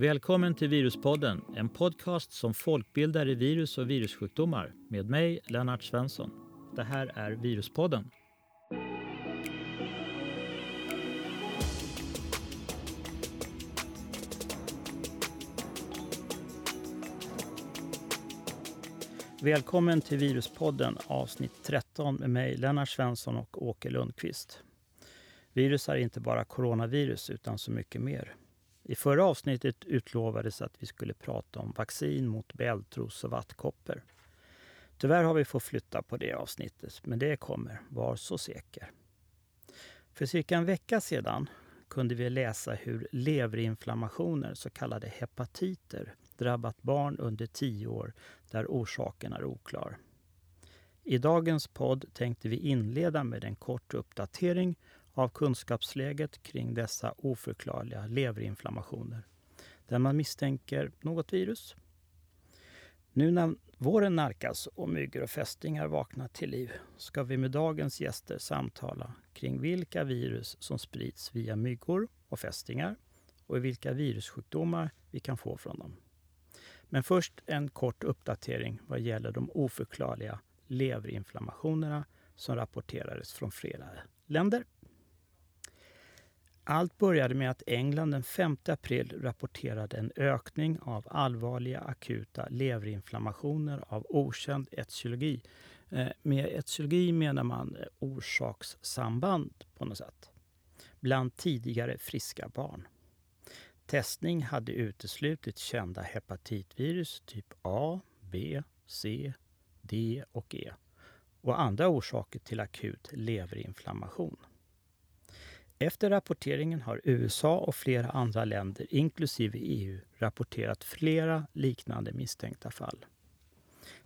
Välkommen till Viruspodden, en podcast som folkbildar i virus och virussjukdomar med mig, Lennart Svensson. Det här är Viruspodden. Välkommen till Viruspodden avsnitt 13 med mig, Lennart Svensson och Åke Lundqvist. Virus är inte bara coronavirus utan så mycket mer. I förra avsnittet utlovades att vi skulle prata om vaccin mot bältros och vattkoppor. Tyvärr har vi fått flytta på det avsnittet, men det kommer, var så säker. För cirka en vecka sedan kunde vi läsa hur leverinflammationer, så kallade hepatiter, drabbat barn under 10 år där orsaken är oklar. I dagens podd tänkte vi inleda med en kort uppdatering av kunskapsläget kring dessa oförklarliga leverinflammationer där man misstänker något virus. Nu när våren nalkas och myggor och fästingar vaknar till liv ska vi med dagens gäster samtala kring vilka virus som sprids via myggor och fästingar och vilka virussjukdomar vi kan få från dem. Men först en kort uppdatering vad gäller de oförklarliga leverinflammationerna som rapporterades från flera länder. Allt började med att England den 5 april rapporterade en ökning av allvarliga akuta leverinflammationer av okänd etiologi. Eh, med etiologi menar man eh, orsakssamband på något sätt. Bland tidigare friska barn. Testning hade uteslutit kända hepatitvirus typ A, B, C, D och E och andra orsaker till akut leverinflammation. Efter rapporteringen har USA och flera andra länder, inklusive EU, rapporterat flera liknande misstänkta fall.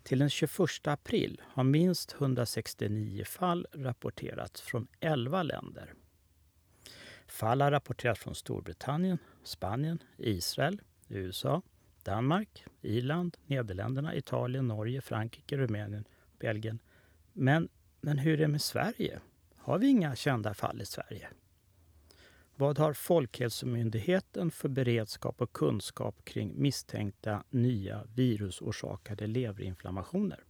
Till den 21 april har minst 169 fall rapporterats från 11 länder. Fall har rapporterats från Storbritannien, Spanien, Israel, USA, Danmark, Irland, Nederländerna, Italien, Norge, Frankrike, Rumänien, Belgien. Men, men hur är det med Sverige? Har vi inga kända fall i Sverige? Vad har Folkhälsomyndigheten för beredskap och kunskap kring misstänkta nya virusorsakade leverinflammationer?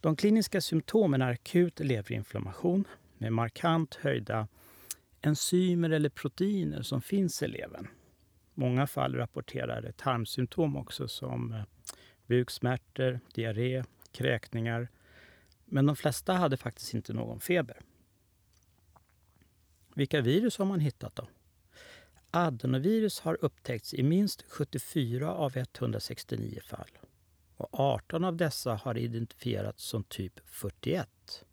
De kliniska symptomen är akut leverinflammation med markant höjda enzymer eller proteiner som finns i levern. Många fall rapporterar tarmsymptom också som eh, buksmärtor, diarré, kräkningar. Men de flesta hade faktiskt inte någon feber. Vilka virus har man hittat då? Adenovirus har upptäckts i minst 74 av 169 fall. Och 18 av dessa har identifierats som typ 41.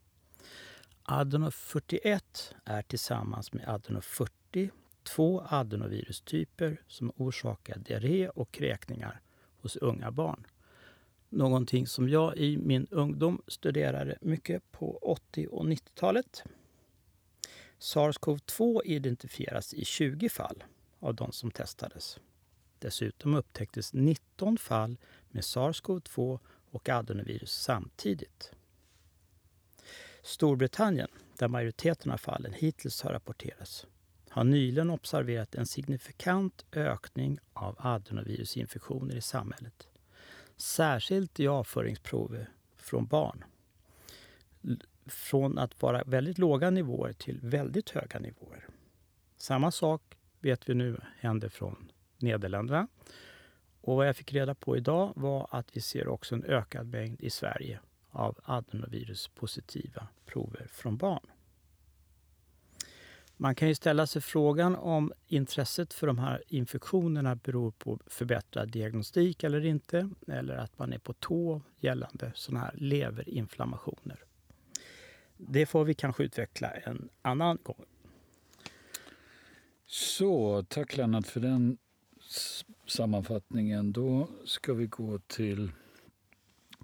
Adeno 41 är tillsammans med adeno 40 två adenovirustyper som orsakar diarré och kräkningar hos unga barn. Någonting som jag i min ungdom studerade mycket på 80 och 90-talet. SARS-CoV-2 identifieras i 20 fall av de som testades. Dessutom upptäcktes 19 fall med SARS-CoV-2 och adenovirus samtidigt. Storbritannien, där majoriteten av fallen hittills har rapporterats, har nyligen observerat en signifikant ökning av adenovirusinfektioner i samhället. Särskilt i avföringsprover från barn från att vara väldigt låga nivåer till väldigt höga nivåer. Samma sak vet vi nu händer från Nederländerna. Och vad jag fick reda på idag var att vi ser också en ökad mängd i Sverige av adenoviruspositiva prover från barn. Man kan ju ställa sig frågan om intresset för de här infektionerna beror på förbättrad diagnostik eller inte, eller att man är på tå gällande sådana här leverinflammationer. Det får vi kanske utveckla en annan gång. Så, tack Lennart för den sammanfattningen. Då ska vi gå till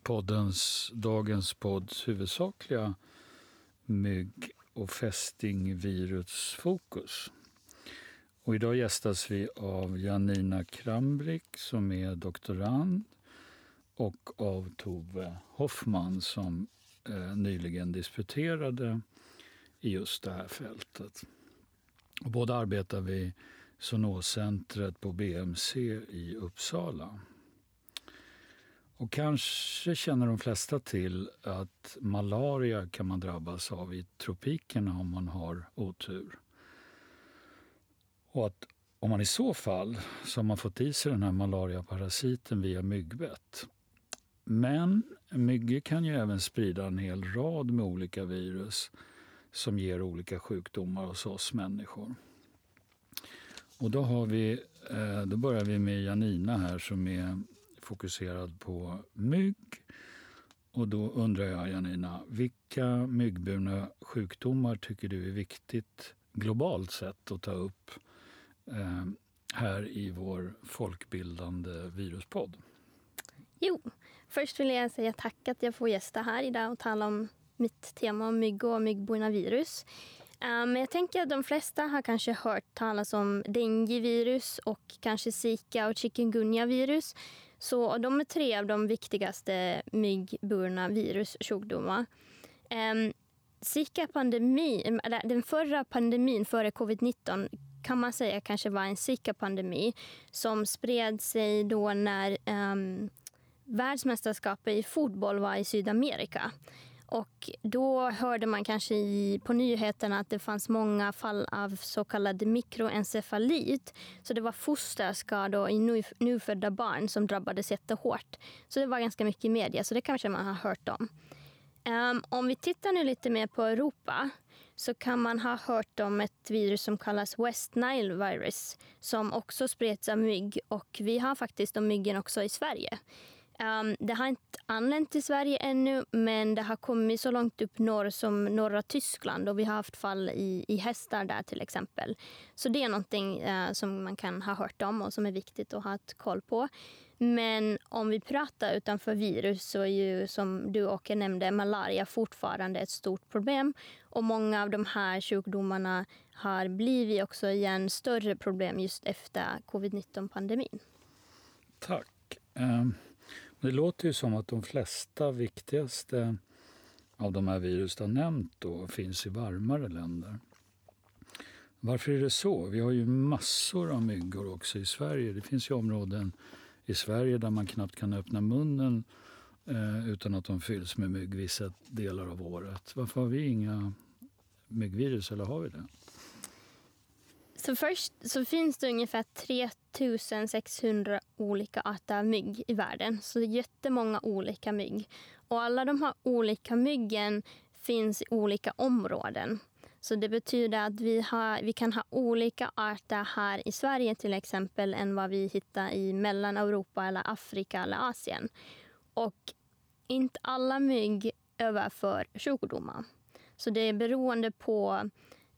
poddens, dagens podds huvudsakliga mygg och fästingvirusfokus. Och idag gästas vi av Janina Krambrick som är doktorand och av Tove Hoffman som Eh, nyligen disputerade i just det här fältet. Och båda arbetar vid zoonoscentret på BMC i Uppsala. Och kanske känner de flesta till att malaria kan man drabbas av i tropikerna om man har otur. Och att om man i så fall så har man fått i sig den här malariaparasiten via myggbett. Men myggor kan ju även sprida en hel rad med olika virus som ger olika sjukdomar hos oss människor. Och då, har vi, eh, då börjar vi med Janina här som är fokuserad på mygg. Och då undrar jag, Janina, vilka myggburna sjukdomar tycker du är viktigt globalt sett att ta upp eh, här i vår folkbildande viruspodd? Jo, först vill jag säga tack att jag får gästa här idag och tala om mitt tema om mygg och myggburna virus. Eh, men um, jag tänker att de flesta har kanske hört talas om denguevirus och kanske zika och chikungunya-virus. Så de är tre av de viktigaste myggburna virussjukdomar. Um, ehm, Zika-pandemi, den förra pandemin före covid-19 kan man säga kanske var en Zika-pandemi som spred sig då när um, världsmästerskapet i fotboll var i Sydamerika. Och då hörde man kanske i, på nyheterna att det fanns många fall av så kallad mikroencefalit. Så det var fosterskador i nu, nyfödda barn som drabbades jättehårt. Så det var ganska mycket i media, så det kanske man har hört om. Um, om vi tittar nu lite mer på Europa så kan man ha hört om ett virus som kallas West Nile virus som också spreds av mygg. Och vi har faktiskt de myggen också i Sverige. Um, det har inte anlänt till Sverige ännu, men det har kommit så långt upp norr som norra Tyskland och vi har haft fall i, i hästar där till exempel. Så det är någonting uh, som man kan ha hört om och som är viktigt att ha ett koll på. Men om vi pratar utanför virus så är ju som du Åke nämnde malaria fortfarande ett stort problem. Och många av de här sjukdomarna har blivit också igen större problem just efter covid-19 pandemin. Tack. Um det låter ju som att de flesta viktigaste av de här virus du har nämnt då, finns i varmare länder. Varför är det så? Vi har ju massor av myggor också i Sverige. Det finns ju områden i Sverige där man knappt kan öppna munnen eh, utan att de fylls med mygg vissa delar av året. Varför har vi inga myggvirus, eller har vi det? Så först så finns det ungefär 3600 olika arter av mygg i världen. Så det är jättemånga olika mygg. Och alla de här olika myggen finns i olika områden. Så det betyder att vi, har, vi kan ha olika arter här i Sverige till exempel än vad vi hittar i Mellaneuropa, eller Afrika eller Asien. Och inte alla mygg överför sjukdomar. Så det är beroende på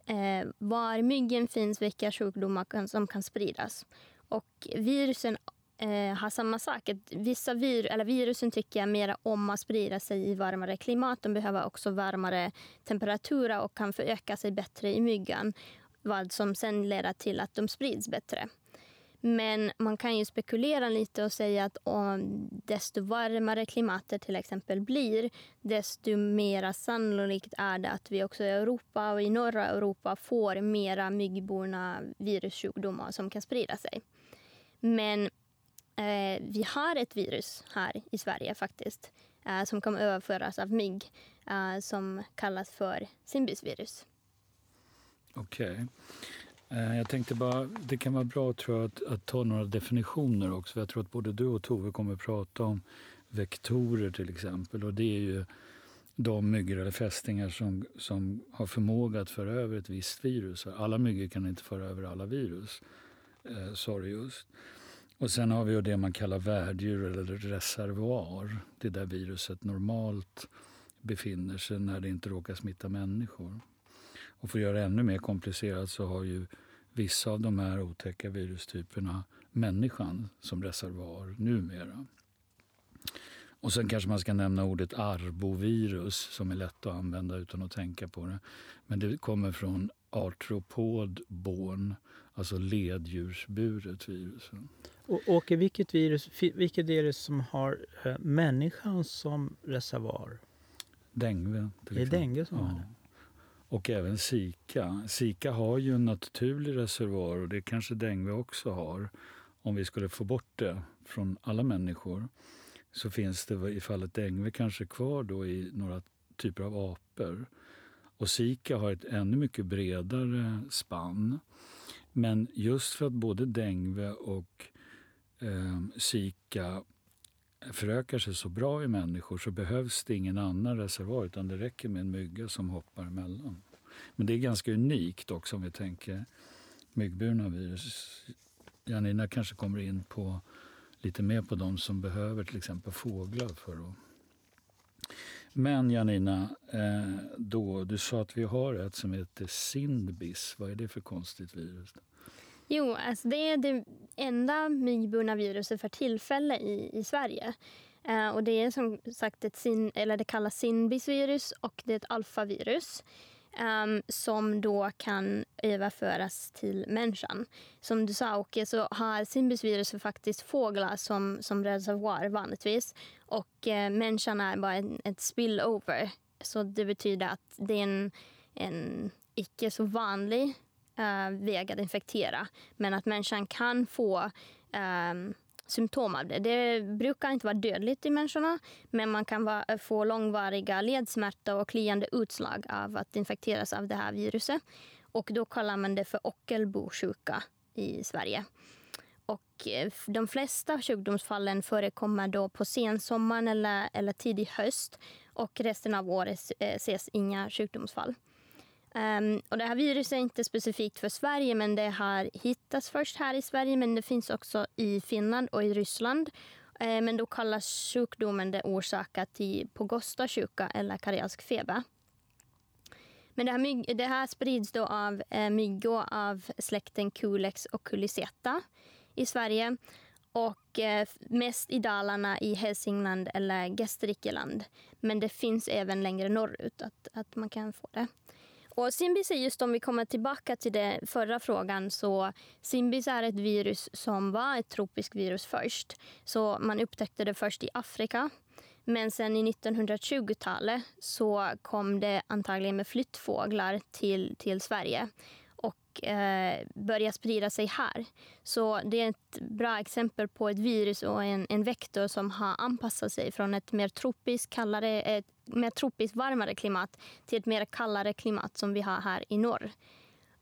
Eh, var myggen finns, vilka sjukdomar kan, som kan spridas. Och virusen eh, har samma sak. vissa vir, eller virusen tycker jag mer om att sprida sig i varmare klimat. De behöver också varmare temperaturer och kan föröka sig bättre i myggan. Vad som sen leder till att de sprids bättre. Men man kan ju spekulera lite och säga att om desto varmare klimatet till exempel blir desto mer sannolikt är det att vi också i Europa och i norra Europa får mera myggborna virussjukdomar som kan sprida sig. Men eh, vi har ett virus här i Sverige faktiskt eh, som kan överföras av mygg eh, som kallas för simbisvirus. Okej. Okay. Eh, jag tänkte bara, det kan vara bra tror jag, att, att ta några definitioner också. För jag tror att både du och Tove kommer att prata om vektorer till exempel. Och det är ju de myggor eller fästingar som, som har förmåga att föra över ett visst virus. Alla myggor kan inte föra över alla virus. Eh, sorry just. Och sen har vi ju det man kallar värddjur eller reservoar. Det där viruset normalt befinner sig när det inte råkar smitta människor. Och för att göra det ännu mer komplicerat så har ju vissa av de här otäcka virustyperna människan som reservoar numera. Och sen kanske man ska nämna ordet arbovirus som är lätt att använda utan att tänka på det. Men det kommer från artropod born, alltså leddjursburet virus. Och Åke, vilket virus, vilket är det som har äh, människan som reservoar? Dengue. Det är dengue som ja. är det? Och även sika. Sika har ju en naturlig reservoar och det kanske dengue också har. Om vi skulle få bort det från alla människor så finns det i fallet dengue kanske kvar då i några typer av apor. Och Zika har ett ännu mycket bredare spann. Men just för att både dengue och eh, Zika förökar sig så bra i människor så behövs det ingen annan reservoar utan det räcker med en mygga som hoppar emellan. Men det är ganska unikt också om vi tänker myggburna virus. Janina kanske kommer in på lite mer på de som behöver till exempel fåglar för att men Janina, eh, då, du sa att vi har ett som heter Sindbis. Vad är det för konstigt virus? Jo, alltså det är det enda myggburna viruset för tillfälle i, i Sverige. Eh, och det är som sagt ett sin, eller det kallas sinbisvirus och det är ett alfavirus um, som då kan överföras till människan. Som du sa, Åke, så har sinbisvirus faktiskt fåglar som, som reservoar vanligtvis. Och eh, människan är bara en, ett spillover. Så det betyder att det är en, en icke så vanlig Eh, uh, väg att infektera. Men att människan kan få um, symptom av det. Det brukar inte vara dödligt i människorna men man kan va, eh, få långvariga ledsmärta och kliande utslag av att infekteras av det här viruset. Och då kallar man det för ockelbosjuka i Sverige. Och eh, de flesta sjukdomsfallen förekommer då på sensommaren eller, eller tidig höst och resten av året ses inga sjukdomsfall. Um, och det här viruset är inte specifikt för Sverige men det har hittats först här i Sverige men det finns också i Finland och i Ryssland. Uh, men då kallas sjukdomen det orsakat till Pogosta-sjuka eller karelsk feber. Men det här, myg, det här sprids då av eh, myggor av släkten Culex och Culiceta i Sverige och eh, mest i Dalarna, i Hälsingland eller Gästrikeland. Men det finns även längre norrut att, att man kan få det. Och Simbis är just om vi kommer tillbaka till den förra frågan så Simbis är ett virus som var ett tropiskt virus först. Så man upptäckte det först i Afrika. Men sen i 1920-talet så kom det antagligen med flyttfåglar till, till Sverige och eh, började sprida sig här. Så det är ett bra exempel på ett virus och en, en vektor som har anpassat sig från ett mer tropiskt, kallare, ett mer tropiskt varmare klimat till ett mer kallare klimat som vi har här i norr.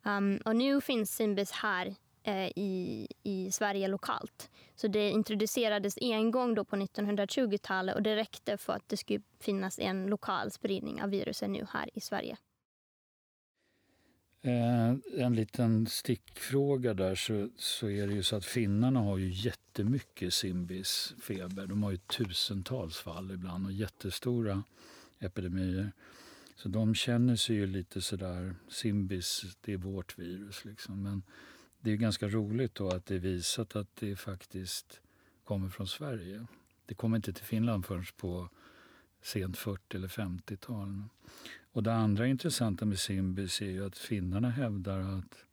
Um, och nu finns Simbis här eh, i, i Sverige lokalt. Så det introducerades en gång då på 1920-talet och det räckte för att det skulle finnas en lokal spridning av viruset nu här i Sverige. Eh, en liten stickfråga där så, så är det ju så att finnarna har ju jättemycket simbisfeber. De har ju tusentals fall ibland och jättestora epidemier. Så de känner sig ju lite sådär, Simbis, det är vårt virus. Liksom. Men det är ganska roligt då att det är visat att det faktiskt kommer från Sverige. Det kommer inte till Finland förrän på sent 40 eller 50-tal. Och det andra intressanta med Simbis är ju att finnarna hävdar att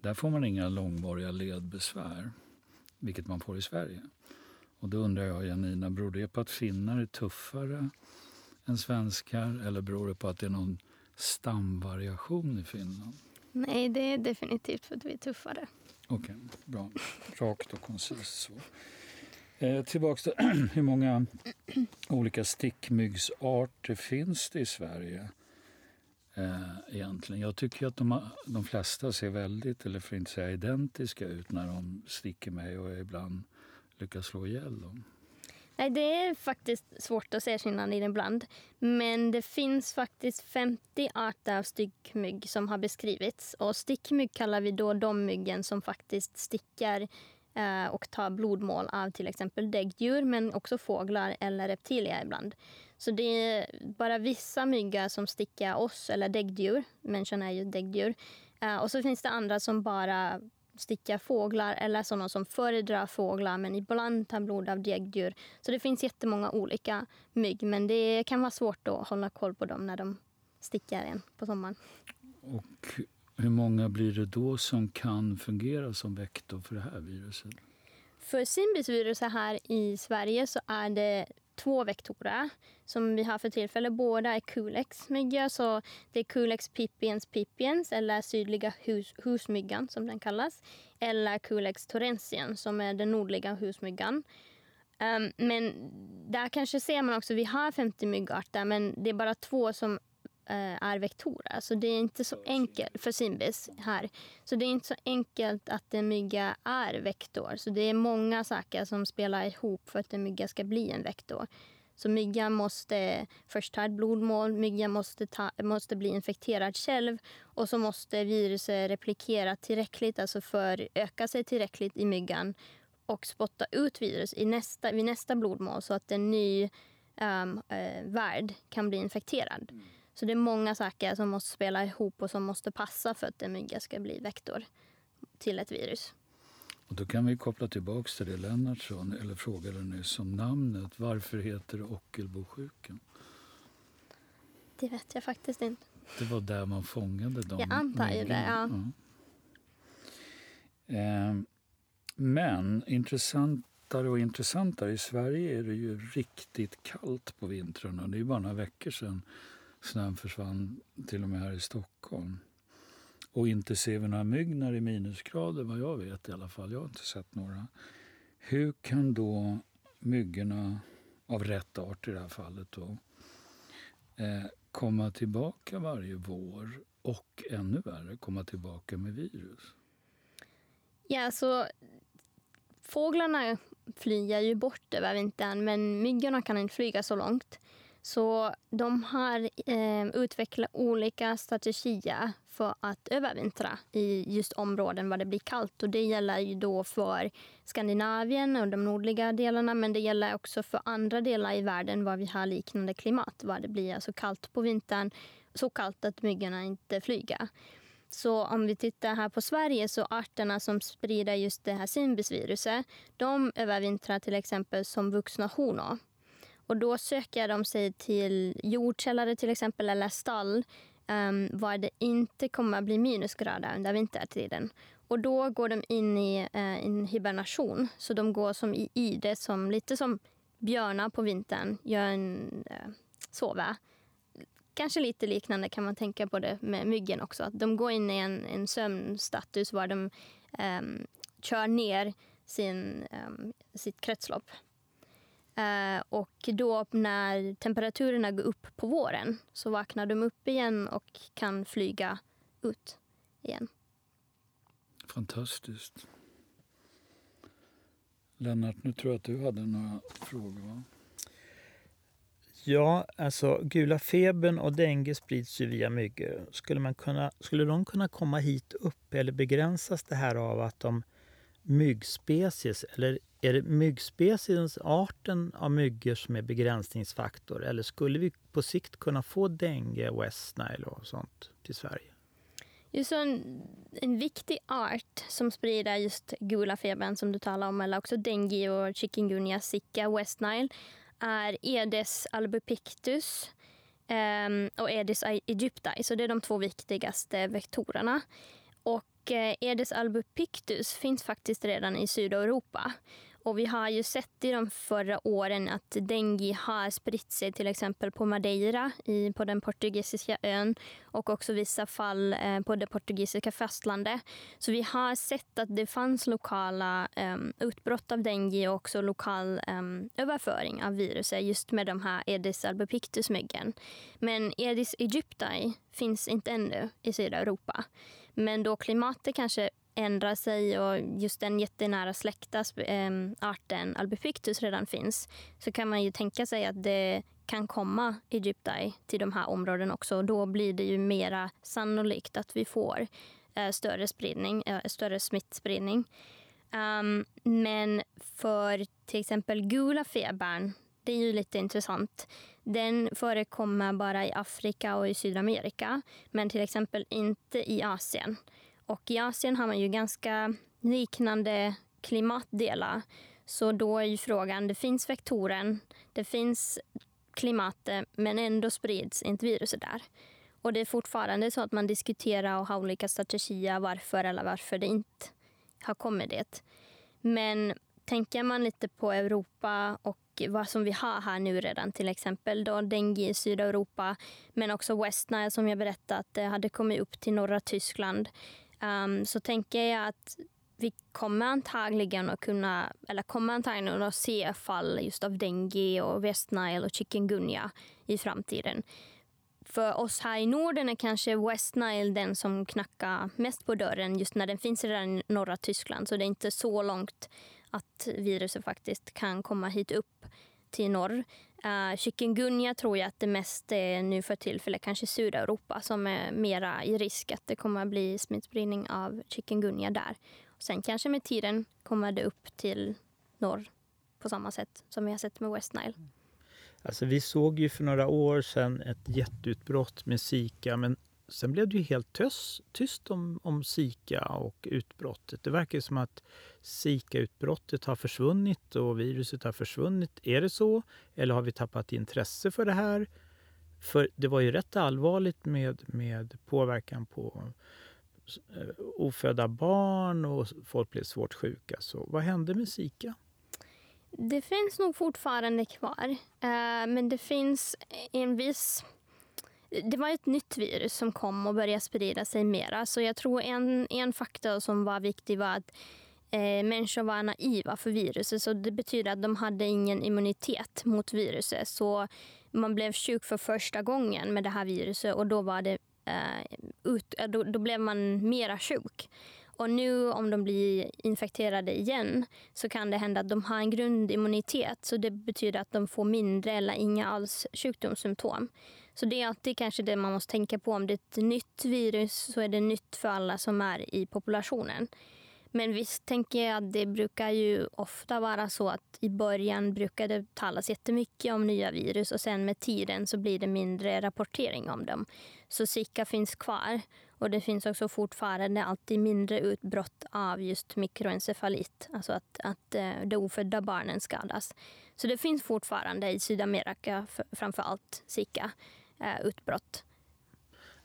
där får man inga långvariga ledbesvär, vilket man får i Sverige. Och då undrar jag, Janina, beror det på att finnar är tuffare än svenskar eller beror det på att det är någon stamvariation i Finland? Nej, det är definitivt för att vi är tuffare. Okej, okay, bra. Rakt och koncist så. Eh, tillbaks till hur många olika stickmyggsarter finns det i Sverige? Eh, egentligen. Jag tycker att de, de flesta ser väldigt, eller för att inte säga identiska ut när de sticker mig och jag ibland lyckas slå ihjäl dem. Nej, det är faktiskt svårt att se skillnad ibland. Men det finns faktiskt 50 arter av stickmygg som har beskrivits. Och stickmygg kallar vi då de myggen som faktiskt stickar Eh, och tar blodmål av till exempel däggdjur men också fåglar eller reptilier ibland. Så det är bara vissa myggar som stickar oss eller däggdjur. Människan är ju däggdjur. Eh, och så finns det andra som bara stickar fåglar eller sådana som föredrar fåglar men ibland tar blod av däggdjur. Så det finns jättemånga olika mygg men det kan vara svårt att hålla koll på dem när de stickar en på sommaren. Och hur många blir det då som kan fungera som vektor för det här viruset? För simbisviruset här i Sverige så är det två vektorer som vi har för tillfället. Båda är Culex-mygga, så det är Culex pipiens pipiens eller sydliga hus, husmyggan som den kallas. Eller Culex torrensien som är den nordliga husmyggan. Um, men där kanske ser man också, vi har 50 myggarter men det är bara två som är vektorer. Så det är inte så enkelt för Simbis här. Så det är inte så enkelt att en mygga är vektor. Så det är många saker som spelar ihop för att en mygga ska bli en vektor. Så myggan måste först ta ett blodmål, myggan måste, ta, måste bli infekterad själv och så måste viruset replikera tillräckligt, alltså för öka sig tillräckligt i myggan och spotta ut virus i nästa, vid nästa blodmål så att en ny um, uh, värld kan bli infekterad. Mm. Så det är många saker som måste spela ihop och som måste passa för att en mygga ska bli vektor till ett virus. Och då kan vi koppla tillbaka till det Lennart sa, eller frågade nyss om namnet. Varför heter det Ockelbosjukan? Det vet jag faktiskt inte. Det var där man fångade dem. Jag antar ju det, ja. ja. Eh, men intressantare och intressantare. I Sverige är det ju riktigt kallt på vintrarna. Det är bara några veckor sedan Snön försvann till och med här i Stockholm. Och inte ser vi några mygg när det är minusgrader, vad jag vet i alla fall. Jag har inte sett några. Hur kan då myggorna, av rätt art i det här fallet, då, eh, komma tillbaka varje vår och ännu värre, komma tillbaka med virus? Ja, så fåglarna flyger ju bort över vintern men myggorna kan inte flyga så långt. Så de har eh, utvecklat olika strategier för att övervintra i just områden där det blir kallt. Och det gäller ju då för Skandinavien och de nordliga delarna men det gäller också för andra delar i världen var vi har liknande klimat. Var det blir alltså kallt på vintern, så kallt att myggorna inte flyger. Så om vi tittar här på Sverige så arterna som sprider just det här simbisviruset de övervintrar till exempel som vuxna honor. Och då söker de sig till jordkällare till exempel eller stall um, var det inte kommer att bli minusgrader under vintertiden. Och då går de in i uh, en hibernation. Så de går som i ide, som, lite som björnar på vintern gör en uh, sova. Kanske lite liknande kan man tänka på det med myggen också. de går in i en, en sömnstatus var de um, kör ner sin, um, sitt kretslopp. Eh, och då när temperaturerna går upp på våren så vaknar de upp igen och kan flyga ut igen. Fantastiskt. Lennart, nu tror jag att du hade några frågor. Va? Ja, alltså gula febern och dengue sprids ju via myggor. Skulle, man kunna, skulle de kunna komma hit upp eller begränsas det här av att de myggspecies eller är det myggspeciens, arten av myggor som är begränsningsfaktor eller skulle vi på sikt kunna få dengue, west nile och sånt till Sverige? Just en, en viktig art som sprider just gula febern som du talar om eller också dengue och chikungunya, zika, west nile är Edes albopictus um, ehm, och Edes aegypti. Så det är de två viktigaste vektorerna. Och Eh, Edes albopictus finns faktiskt redan i Sydeuropa. Och vi har ju sett i de förra åren att dengue har spritt sig till exempel på Madeira, i, på den portugisiska ön och också vissa fall eh, på det portugisiska fastlandet. Så vi har sett att det fanns lokala eh, utbrott av dengue och också lokal eh, överföring av viruset just med de här Aedes albopictus-myggen. Men Aedes aegypti finns inte ännu i Sydeuropa. Men då klimatet kanske ändrar sig och just den jättenära släkta eh, arten Albopictus redan finns så kan man ju tänka sig att det kan komma Egypti till de här områdena också. Då blir det ju mera sannolikt att vi får eh, större spridning, eh, större smittspridning. Um, men för till exempel gula febern, det är ju lite intressant. Den förekommer bara i Afrika och i Sydamerika, men till exempel inte i Asien. Och i Asien har man ju ganska liknande klimatdelar. Så då är ju frågan, det finns vektoren, det finns klimatet, men ändå sprids inte viruset där. Och det är fortfarande så att man diskuterar och har olika strategier varför eller varför det inte har kommit det. Men tänker man lite på Europa och vad som vi har här nu redan, till exempel då dengue i Sydeuropa, men också West Nile som jag berättat, det hade kommit upp till norra Tyskland, um, så tänker jag att vi kommer antagligen att kunna, eller kommer antagligen att se fall just av dengue och West Nile och chikungunya i framtiden. För oss här i Norden är kanske West Nile den som knackar mest på dörren just när den finns redan i norra Tyskland. Så det är inte så långt att viruset faktiskt kan komma hit upp till norr. Eh, uh, chikungunya tror jag att det mest är nu för tillfället kanske Sydeuropa som är mera i risk att det kommer att bli smittspridning av chikungunya där. Och sen kanske med tiden kommer det upp till norr på samma sätt som vi har sett med West Nile. Alltså, vi såg ju för några år sedan ett jätteutbrott med Zika men sen blev det ju helt tyst, tyst om, om Zika och utbrottet. Det verkar som att Zika-utbrottet har försvunnit och viruset har försvunnit. Är det så? Eller har vi tappat intresse för det här? För det var ju rätt allvarligt med, med påverkan på eh, ofödda barn och folk blev svårt sjuka. Så vad hände med Zika? Det finns nog fortfarande kvar, eh, men det finns en viss... Det var ett nytt virus som kom och började sprida sig mera. Så jag tror en, en faktor som var viktig var att eh, människor var naiva för viruset. Så det betyder att de hade ingen immunitet mot viruset. Så man blev sjuk för första gången med det här viruset och då, var det, eh, ut, eh, då, då blev man mera sjuk. Och nu om de blir infekterade igen så kan det hända att de har en grundimmunitet. Så det betyder att de får mindre eller inga alls sjukdomssymptom. Så det är alltid kanske det man måste tänka på. Om det är ett nytt virus så är det nytt för alla som är i populationen. Men visst tänker jag att det brukar ju ofta vara så att i början brukar det talas jättemycket om nya virus och sen med tiden så blir det mindre rapportering om dem. Så Zika finns kvar och det finns också fortfarande alltid mindre utbrott av just mikroencefalit, alltså att, att eh, de ofödda barnen skadas. Så det finns fortfarande i Sydamerika framför allt zika eh, utbrott.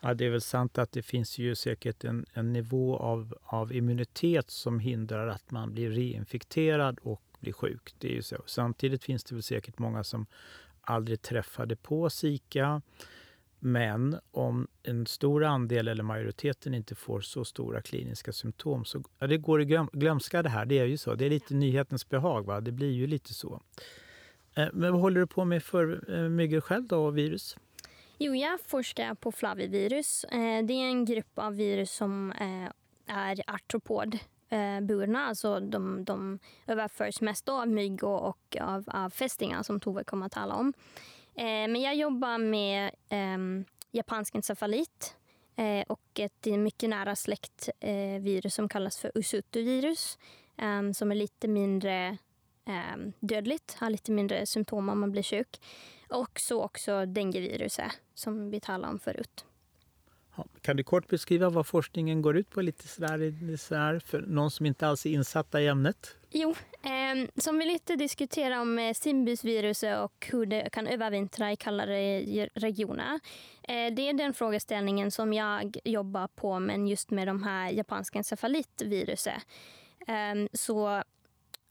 Ja, det är väl sant att det finns ju säkert en, en nivå av, av immunitet som hindrar att man blir reinfekterad och blir sjuk. Det är ju så. Samtidigt finns det väl säkert många som aldrig träffade på Zika. Men om en stor andel eller majoriteten inte får så stora kliniska symptom så ja, det går i glömska det här. Det är ju så. Det är lite nyhetens behag. Va? Det blir ju lite så. Eh, men vad håller du på med för eh, myggor själv då, och virus? Jo, jag forskar på flavivirus. Eh, det är en grupp av virus som eh, är artropodburna. Eh, alltså de, de överförs mest av mygg och av, av fästingar som Tove kommer att tala om. Men jag jobbar med ehm, japansk encefalit och ett mycket nära släkt virus som kallas för usutu-virus ehm, som är lite mindre ehm, dödligt, har lite mindre symptom om man blir sjuk. Och så också dengueviruset som vi talade om förut. Kan du kort beskriva vad forskningen går ut på lite sådär, sådär för någon som inte alls är insatta i ämnet? Jo, eh, som vi lite diskuterar om eh, Simbusviruset och hur det kan övervintra i kallare regioner. Eh, det är den frågeställningen som jag jobbar på, men just med de här japanska encefalitviruset. Eh, så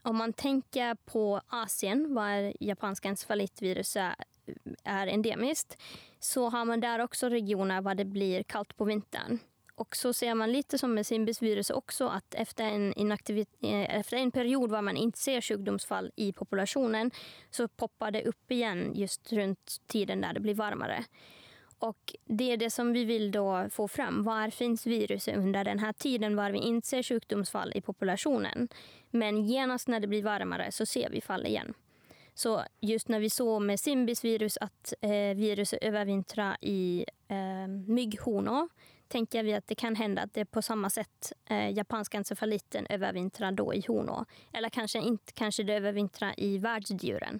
om man tänker på Asien, var japanska encefalitviruset är endemiskt så har man där också regioner där det blir kallt på vintern. Och så ser man lite som med Simbisvirus också att efter en, eh, efter en period var man inte ser sjukdomsfall i populationen så poppar det upp igen just runt tiden där det blir varmare. Och Det är det som vi vill då få fram. Var finns viruset under den här tiden var vi inte ser sjukdomsfall i populationen? Men genast när det blir varmare så ser vi fall igen. Så just när vi såg med Simbisvirus att eh, viruset övervintrar i eh, mygghonor tänker vi att det kan hända att det på samma sätt eh, japanska encefaliten övervintrar då i honor. Eller kanske inte, kanske det övervintrar i världsdjuren.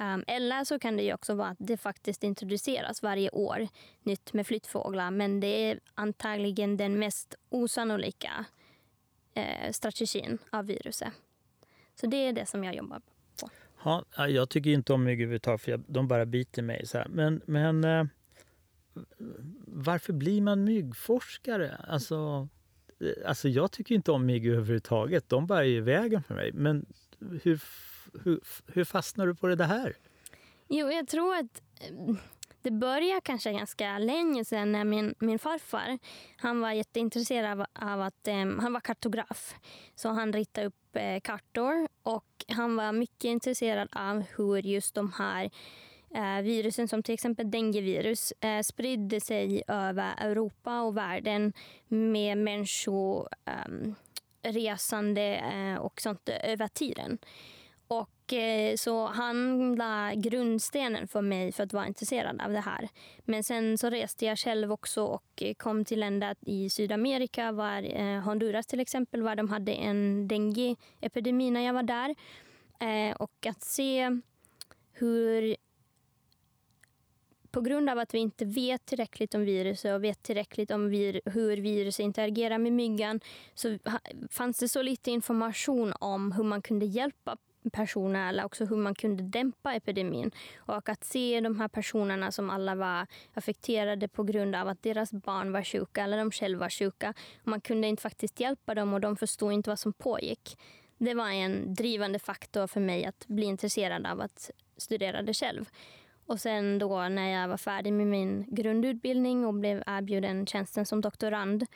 Um, eller så kan det också vara att det faktiskt introduceras varje år nytt med flyttfåglar. Men det är antagligen den mest osannolika eh, strategin av viruset. Så det är det som jag jobbar på. Ja, jag tycker inte om mygg överhuvudtaget för de bara biter mig. Så här. Men, men eh, varför blir man myggforskare? Alltså, eh, alltså jag tycker inte om mygg överhuvudtaget. De bara är i vägen för mig. Men hur, hur, hur fastnar du på det här? Jo, jag tror att eh, det började kanske ganska länge sedan när min, min farfar han var jätteintresserad av, av att um, han var kartograf. Så han ritade upp uh, kartor och han var mycket intresserad av hur just de här uh, virusen som till exempel denguevirus uh, spridde sig över Europa och världen med människoresande ehm, um, och sånt över tiden. Och, eh, så han la grundstenen för mig för att vara intresserad av det här. Men sen så reste jag själv också och kom till länder i Sydamerika, var eh, Honduras till exempel, var de hade en dengueepidemi när jag var där. Eh, och att se hur på grund av att vi inte vet tillräckligt om viruset och vet tillräckligt om vir hur viruset interagerar med myggan så fanns det så lite information om hur man kunde hjälpa personer eller också hur man kunde dämpa epidemin. Och att se de här personerna som alla var affekterade på grund av att deras barn var sjuka eller de själva var sjuka. Man kunde inte faktiskt hjälpa dem och de förstod inte vad som pågick. Det var en drivande faktor för mig att bli intresserad av att studera det själv. Och sen då när jag var färdig med min grundutbildning och blev erbjuden tjänsten som doktorand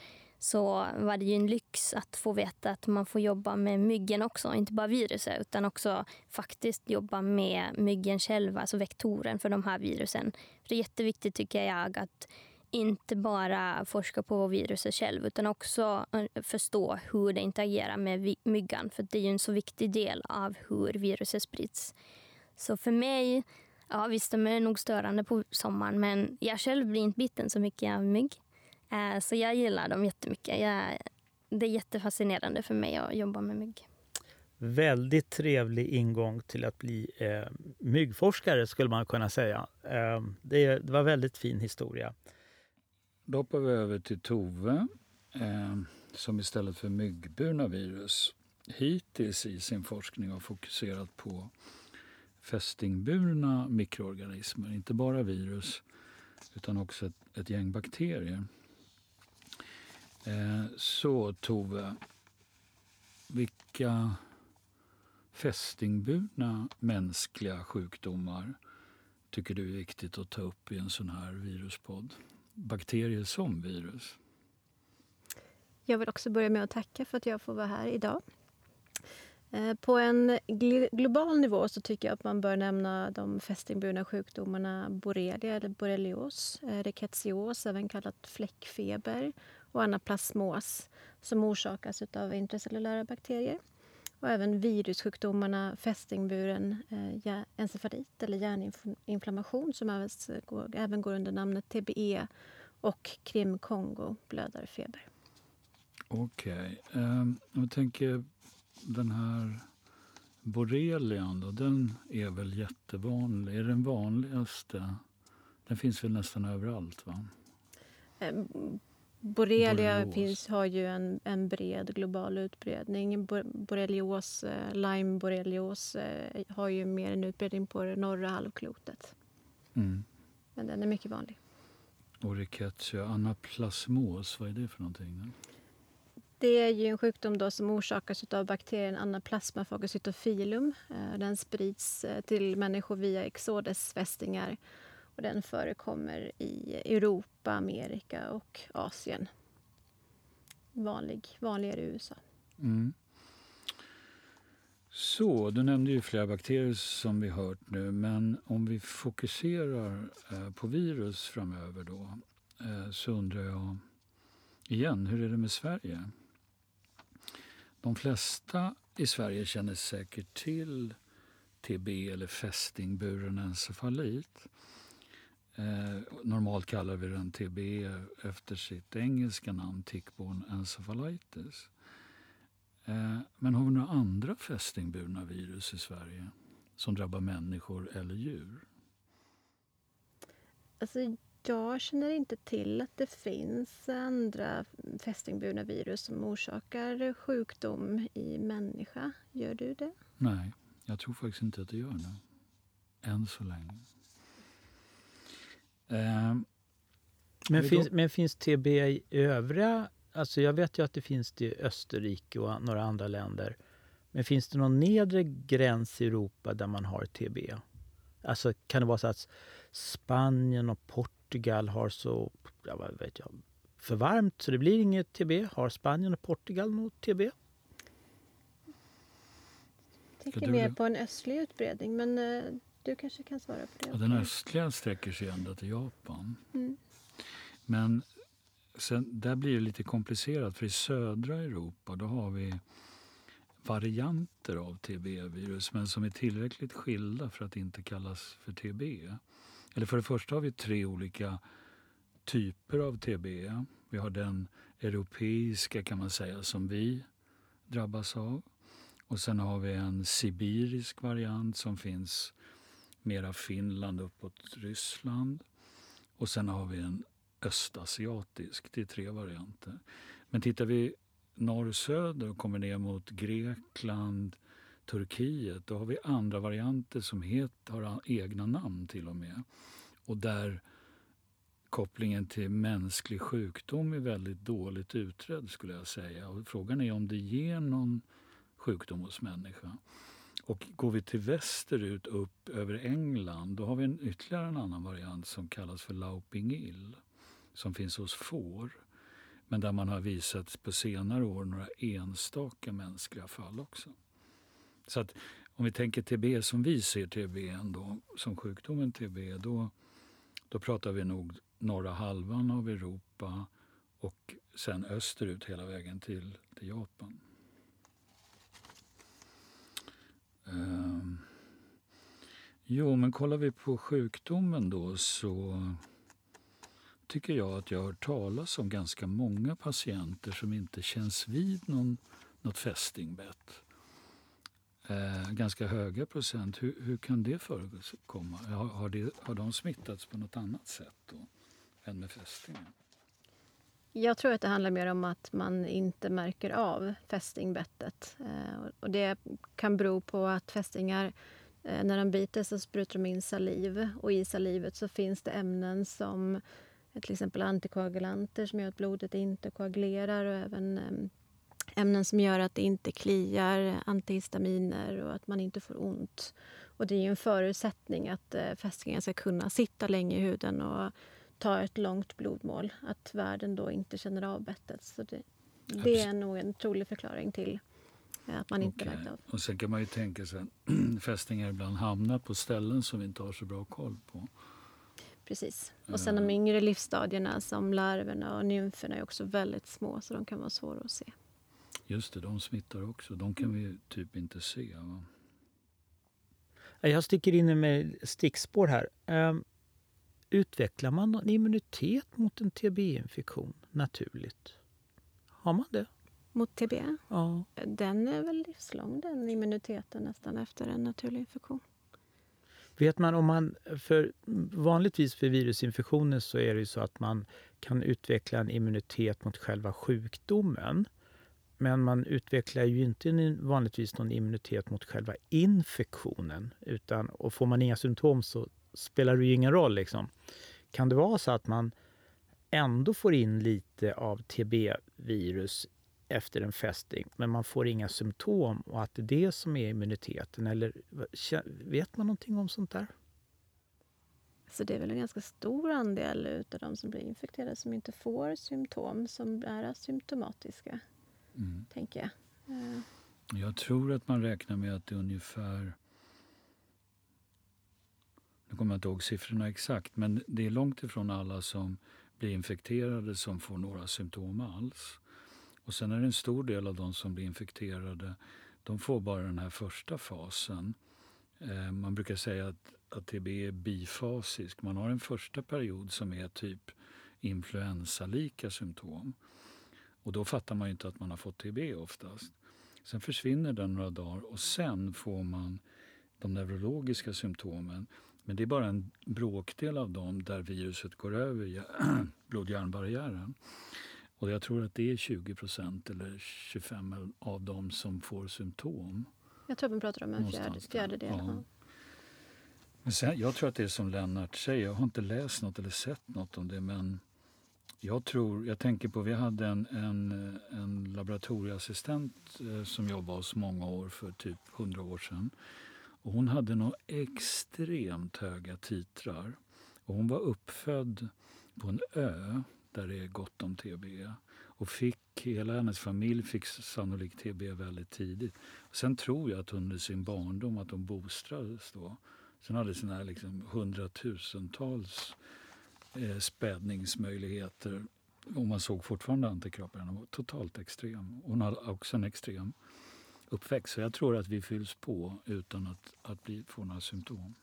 så var det ju en lyx att få veta att man får jobba med myggen också. Inte bara viruset utan också faktiskt jobba med myggen själva, alltså vektoren för de här virusen. För det är jätteviktigt tycker jag att inte bara forska på viruset själv utan också eh, förstå hur det interagerar med myggan. För det är ju en så viktig del av hur viruset sprids. Så för mig, ja visst de är nog störande på sommaren men jag själv blir inte biten så mycket av mygg. Eh, så jag gillar dem jättemycket. Jag, det är jättefascinerande för mig att jobba med mygg. Väldigt trevlig ingång till att bli eh, myggforskare skulle man kunna säga. Eh, det, det var väldigt fin historia. Då hoppar vi över till Tove eh, som istället för myggburna virus hittills i sin forskning har fokuserat på fästingburna mikroorganismer, inte bara virus utan också ett, ett gäng bakterier. Eh, så Tove, vilka fästingburna mänskliga sjukdomar tycker du är viktigt att ta upp i en sån här viruspodd? Bakterier som virus. Jag vill också börja med att tacka för att jag får vara här idag. Eh, på en global nivå så tycker jag att man bör nämna de fästingburna sjukdomarna borrelia eller borrelios, eh, även kallat fläckfeber och anaplasmos som orsakas av intracellulära bakterier. Och även virussjukdomarna fästingburen eh, encefalit eller hjärninflammation som även går, även går under namnet TBE och krim-Kongo, blödarfeber. Okej. Okay. Um, jag tänker den här borrelian, då, den är väl jättevanlig? Är den vanligaste? Den finns väl nästan överallt? va? Borrelia finns, har ju en, en bred global utbredning. Borrelios, eh, Lyme borrelios eh, har ju mer en utbredning på det norra halvklotet. Mm. Men den är mycket vanlig. Och rickettsia anaplasmos, vad är det för någonting? Det är ju en sjukdom då som orsakas av bakterien Anaplasma phagocytophilum. Eh, den sprids till människor via exodesfästingar och den förekommer i Europa, Amerika och Asien. Vanlig, vanligare i USA. Mm. Så, du nämnde ju flera bakterier som vi hört nu, men om vi fokuserar eh, på virus framöver då, eh, så undrar jag igen, hur är det med Sverige? De flesta i Sverige känner säkert till TB eller fästingburen encefalit. Eh, normalt kallar vi den TB efter sitt engelska namn, tickborne encephalitis. Eh, men har vi några andra fästingburna virus i Sverige som drabbar människor eller djur? Alltså, jag känner inte till att det finns andra fästingburna virus som orsakar sjukdom i människa. Gör du det? Nej, jag tror faktiskt inte att det gör det. Än så länge. Eh, men, finns, men finns TB i övriga... Alltså jag vet ju att det finns det i Österrike och några andra länder. Men finns det någon nedre gräns i Europa där man har TB? Alltså kan det vara så att Spanien och Portugal har så, ja, vad vet jag, för varmt så det blir inget TB? Har Spanien och Portugal något TB? Jag tänker mer på en östlig utbredning, men uh, du kanske kan svara på det. Ja, den östliga sträcker sig ända till Japan. Mm. Men sen, där blir det lite komplicerat, för i södra Europa då har vi varianter av TB-virus men som är tillräckligt skilda för att inte kallas för TB. Eller för det första har vi tre olika typer av TB. Vi har den europeiska kan man säga som vi drabbas av. Och sen har vi en sibirisk variant som finns mera Finland uppåt Ryssland. Och sen har vi en östasiatisk. Det är tre varianter. Men tittar vi norr-söder och kommer ner mot Grekland, Turkiet, då har vi andra varianter som het, har egna namn till och med. Och där kopplingen till mänsklig sjukdom är väldigt dåligt utredd skulle jag säga. Och frågan är om det ger någon sjukdom hos människa. Och går vi till västerut upp över England då har vi en, ytterligare en annan variant som kallas för Lauping som finns hos får. Men där man har visat på senare år några enstaka mänskliga fall också. Så att om vi tänker TB som vi ser TB ändå, som sjukdomen TB, då, då pratar vi nog norra halvan av Europa och sen österut hela vägen till, till Japan. Um, jo, men kollar vi på sjukdomen då så tycker jag att jag har hört talas om ganska många patienter som inte känns vid någon, något fästingbett. Eh, ganska höga procent. Hur, hur kan det förekomma? Har, har, det, har de smittats på något annat sätt då, än med fästingen? Jag tror att det handlar mer om att man inte märker av fästingbettet. Eh, och det kan bero på att fästingar, eh, när de biter så sprutar de in saliv. Och i salivet så finns det ämnen som eh, till exempel antikoagulanter som gör att blodet inte koagulerar och även ämnen som gör att det inte kliar, antihistaminer och att man inte får ont. Och det är en förutsättning att fästingen ska kunna sitta länge i huden och ta ett långt blodmål. Att värden då inte känner av bettet. Så det, det är nog en trolig förklaring till eh, att man inte okay. märkt av. Och sen kan man ju tänka sig att fästingar ibland hamnar på ställen som vi inte har så bra koll på. Precis. Och sen de yngre livsstadierna som larverna och nymferna är också väldigt små så de kan vara svåra att se. Just det, de smittar också. De kan vi typ inte se. Va? Jag sticker in med stickspår här. Um, utvecklar man någon immunitet mot en TB-infektion naturligt? Har man det? Mot TB? Ja. Den är väl livslång, den immuniteten nästan efter en naturlig infektion. Vet man om man, för vanligtvis för virusinfektioner så är det så att man kan utveckla en immunitet mot själva sjukdomen. Men man utvecklar ju inte vanligtvis någon immunitet mot själva infektionen. Utan, och får man inga symptom så spelar det ju ingen roll. Liksom. Kan det vara så att man ändå får in lite av TB-virus efter en fästing men man får inga symptom och att det är det som är immuniteten? Eller vet man någonting om sånt där? Så det är väl en ganska stor andel av de som blir infekterade som inte får symptom som är asymptomatiska, mm. tänker jag. Uh. Jag tror att man räknar med att det är ungefär nu kommer jag inte ihåg siffrorna exakt, men det är långt ifrån alla som blir infekterade som får några symptom alls. Och sen är det en stor del av de som blir infekterade, de får bara den här första fasen. Eh, man brukar säga att, att TB är bifasisk. Man har en första period som är typ influensalika symptom. Och då fattar man inte att man har fått TB oftast. Sen försvinner den några dagar och sen får man de neurologiska symptomen. Men det är bara en bråkdel av dem där viruset går över blod-hjärnbarriären. Och jag tror att det är 20% eller 25 av dem som får symptom. Jag tror man pratar om en fjärde, fjärdedel. Ja. Men sen, jag tror att det är som Lennart säger, jag har inte läst något eller sett något om det men Jag tror, jag tänker på, vi hade en, en, en laboratorieassistent eh, som jobbade hos många år för typ hundra år sedan. Och hon hade nog extremt höga titrar. Och hon var uppfödd på en ö där det är gott om TB. Och fick, hela hennes familj fick sannolikt TB väldigt tidigt. Och sen tror jag att under sin barndom att hon bostrades då. Sen hade sina liksom hundratusentals eh, spädningsmöjligheter. Och man såg fortfarande antikroppar. Hon var totalt extrem. Hon hade också en extrem uppväxt. Så jag tror att vi fylls på utan att, att bli, få några symptom.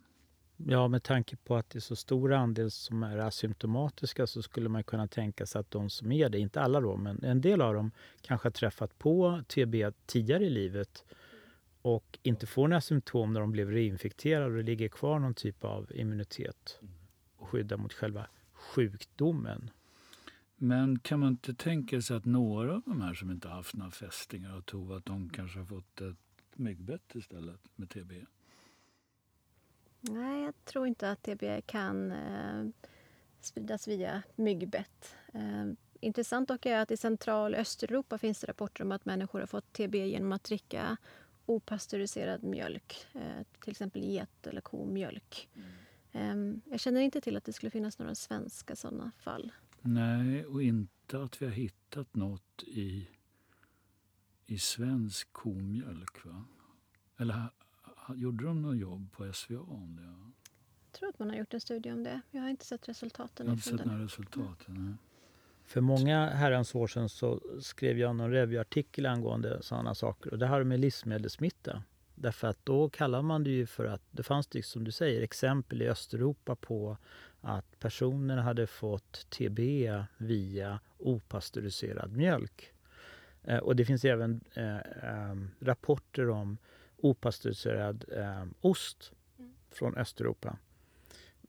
Ja, med tanke på att det är så stor andel som är asymptomatiska så skulle man kunna tänka sig att de som är det, inte alla då, men en del av dem kanske har träffat på TB tidigare i livet och inte får några symptom när de blev reinfekterade och det ligger kvar någon typ av immunitet och skyddar mot själva sjukdomen. Men kan man inte tänka sig att några av de här som inte haft några fästingar och tog att de kanske har fått ett myggbett istället med TB? Nej, jag tror inte att TB kan eh, spridas via myggbett. Eh, intressant dock är att i central och Östeuropa finns det rapporter om att människor har fått TB genom att dricka opastöriserad mjölk, eh, till exempel get eller komjölk. Mm. Eh, jag känner inte till att det skulle finnas några svenska sådana fall. Nej, och inte att vi har hittat något i, i svensk komjölk. Va? Eller gjorde de något jobb på SVA om det? Jag tror att man har gjort en studie om det. Jag har inte sett resultaten. Jag har inte sett några resultat. Mm. För många herrans år sedan så skrev jag någon revyartikel angående sådana saker. Och det har med livsmedelssmitta. Därför att då kallar man det ju för att det fanns det som du säger exempel i Östeuropa på att personer hade fått TB via opastöriserad mjölk. Eh, och det finns även eh, eh, rapporter om opastöriserad eh, ost mm. från Östeuropa.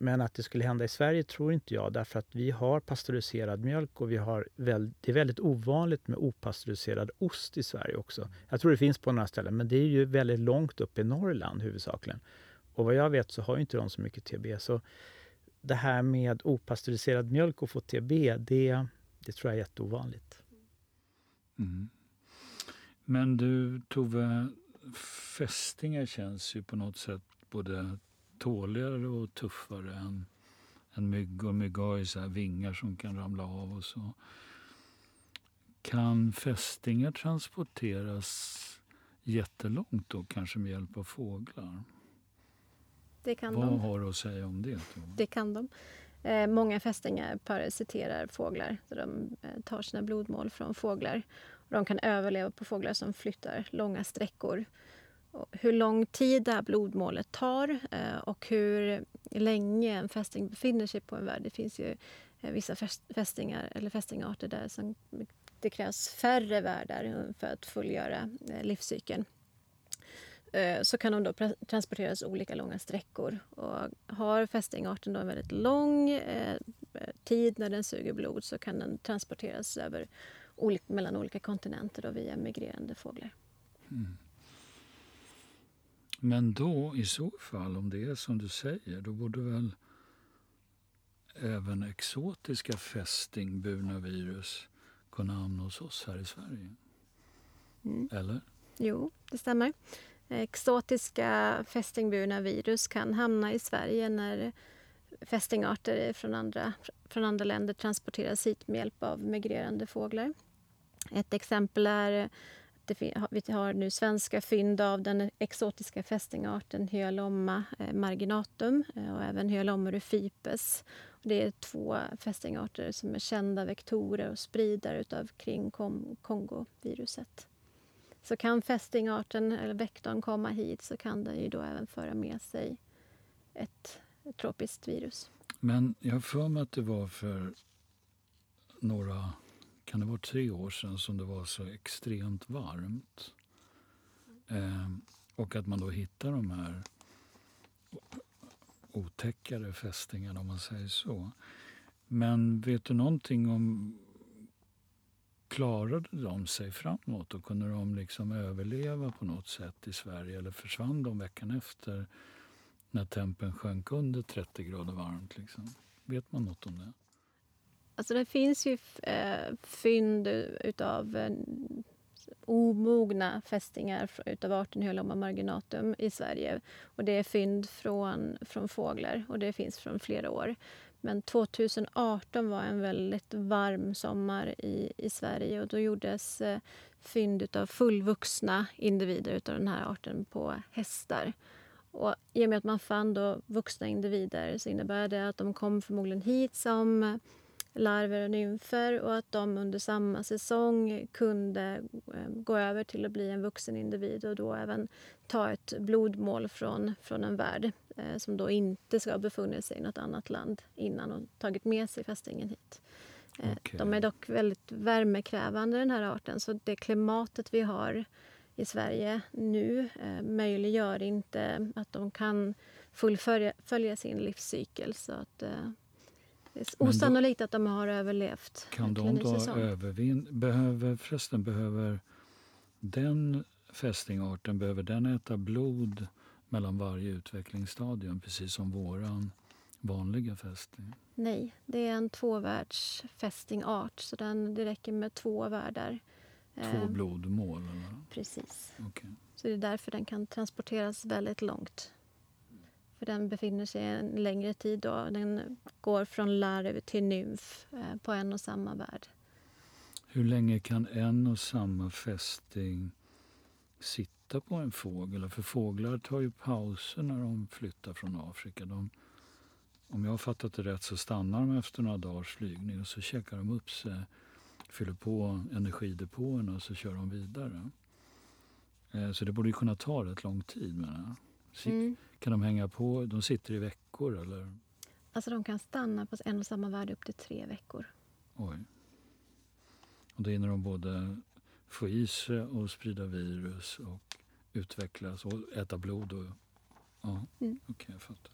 Men att det skulle hända i Sverige tror inte jag därför att vi har pastöriserad mjölk och vi har väl, det är väldigt ovanligt med opastöriserad ost i Sverige också. Jag tror det finns på några ställen men det är ju väldigt långt upp i Norrland huvudsakligen. Och vad jag vet så har inte de så mycket TB. Så det här med opastöriserad mjölk och få TB, det, det tror jag är jätteovanligt. Mm. Men du Tove, fästingar känns ju på något sätt både tåligare och tuffare än, än myggor. Myggor har ju så vingar som kan ramla av och så. Kan fästingar transporteras jättelångt då, kanske med hjälp av fåglar? Det kan Vad de. har du att säga om det? Det kan de. Eh, många fästingar parasiterar fåglar. Så de eh, tar sina blodmål från fåglar. Och de kan överleva på fåglar som flyttar långa sträckor. Och hur lång tid det här blodmålet tar eh, och hur länge en fästing befinner sig på en värld. Det finns ju eh, vissa fästingar eller fästingarter där som det krävs färre värdar för att fullgöra eh, livscykeln. Eh, så kan de då transporteras olika långa sträckor. Och har fästingarten då en väldigt lång eh, tid när den suger blod så kan den transporteras över, mellan olika kontinenter då via migrerande fåglar. Mm. Men då i så fall, om det är som du säger, då borde väl även exotiska fästingburna virus kunna hamna hos oss här i Sverige? Mm. Eller? Jo, det stämmer. Exotiska fästingburna virus kan hamna i Sverige när fästingarter från andra, från andra länder transporteras hit med hjälp av migrerande fåglar. Ett exempel är att vi har nu svenska fynd av den exotiska fästingarten Hyalomma eh, marginatum eh, och även Hyalomma rufipes. Det är två fästingarter som är kända vektorer och spridare av kring Kongoviruset. Så kan fästingarten eller vektorn komma hit så kan den ju då även föra med sig ett, tropiskt virus. Men jag har för mig att det var för några, kan det vara tre år sedan som det var så extremt varmt. Eh, och att man då hittar de här otäckare fästingarna om man säger så. Men vet du någonting om klarade de sig framåt och kunde de liksom överleva på något sätt i Sverige eller försvann de veckan efter när tempen sjönk under 30 grader varmt? Liksom? Vet man något om det? Alltså det finns ju eh, fynd utav eh, omogna fästingar utav arten Hyoloma marginatum i Sverige. Och det är fynd från, från fåglar och det finns från flera år. Men 2018 var en väldigt varm sommar i, i Sverige och då gjordes eh, fynd av fullvuxna individer av den här arten på hästar. Och I och med att man fann då vuxna individer så innebär det att de kom förmodligen hit som larver och nymfer och att de under samma säsong kunde eh, gå över till att bli en vuxen individ och då även ta ett blodmål från, från en värd som då inte ska ha befunnit sig i något annat land innan och tagit med sig fästingen hit. Eh, okay. De är dock väldigt värmekrävande, den här arten, så det klimatet vi har i Sverige nu eh, möjliggör inte att de kan fullfölja sin livscykel. Så att, eh, det är osannolikt då, att de har överlevt. Kan de då övervinna? Behöver, förresten, behöver den fästingarten behöver den äta blod mellan varje utvecklingsstadium precis som våran vanliga fästing? Nej, det är en tvåvärldsfästingart så den, det räcker med två världar. Två eh, blodmål? Eller? Precis. Okay. Så det är därför den kan transporteras väldigt långt. För den befinner sig en längre tid. Då. Den går från larv till nymf eh, på en och samma värld. Hur länge kan en och samma fästing sitta på en fågel? För fåglar tar ju pauser när de flyttar från Afrika. De, om jag har fattat det rätt så stannar de efter några dagars flygning och så checkar de upp sig fyller på energidepåerna och så kör de vidare. Eh, så det borde ju kunna ta rätt lång tid. Menar mm. Kan de hänga på? De sitter i veckor eller? Alltså de kan stanna på en och samma värde upp till tre veckor. Oj. Och då hinner de både få i sig och sprida virus och utvecklas och äta blod. Och, ja, mm. okay, jag fattar.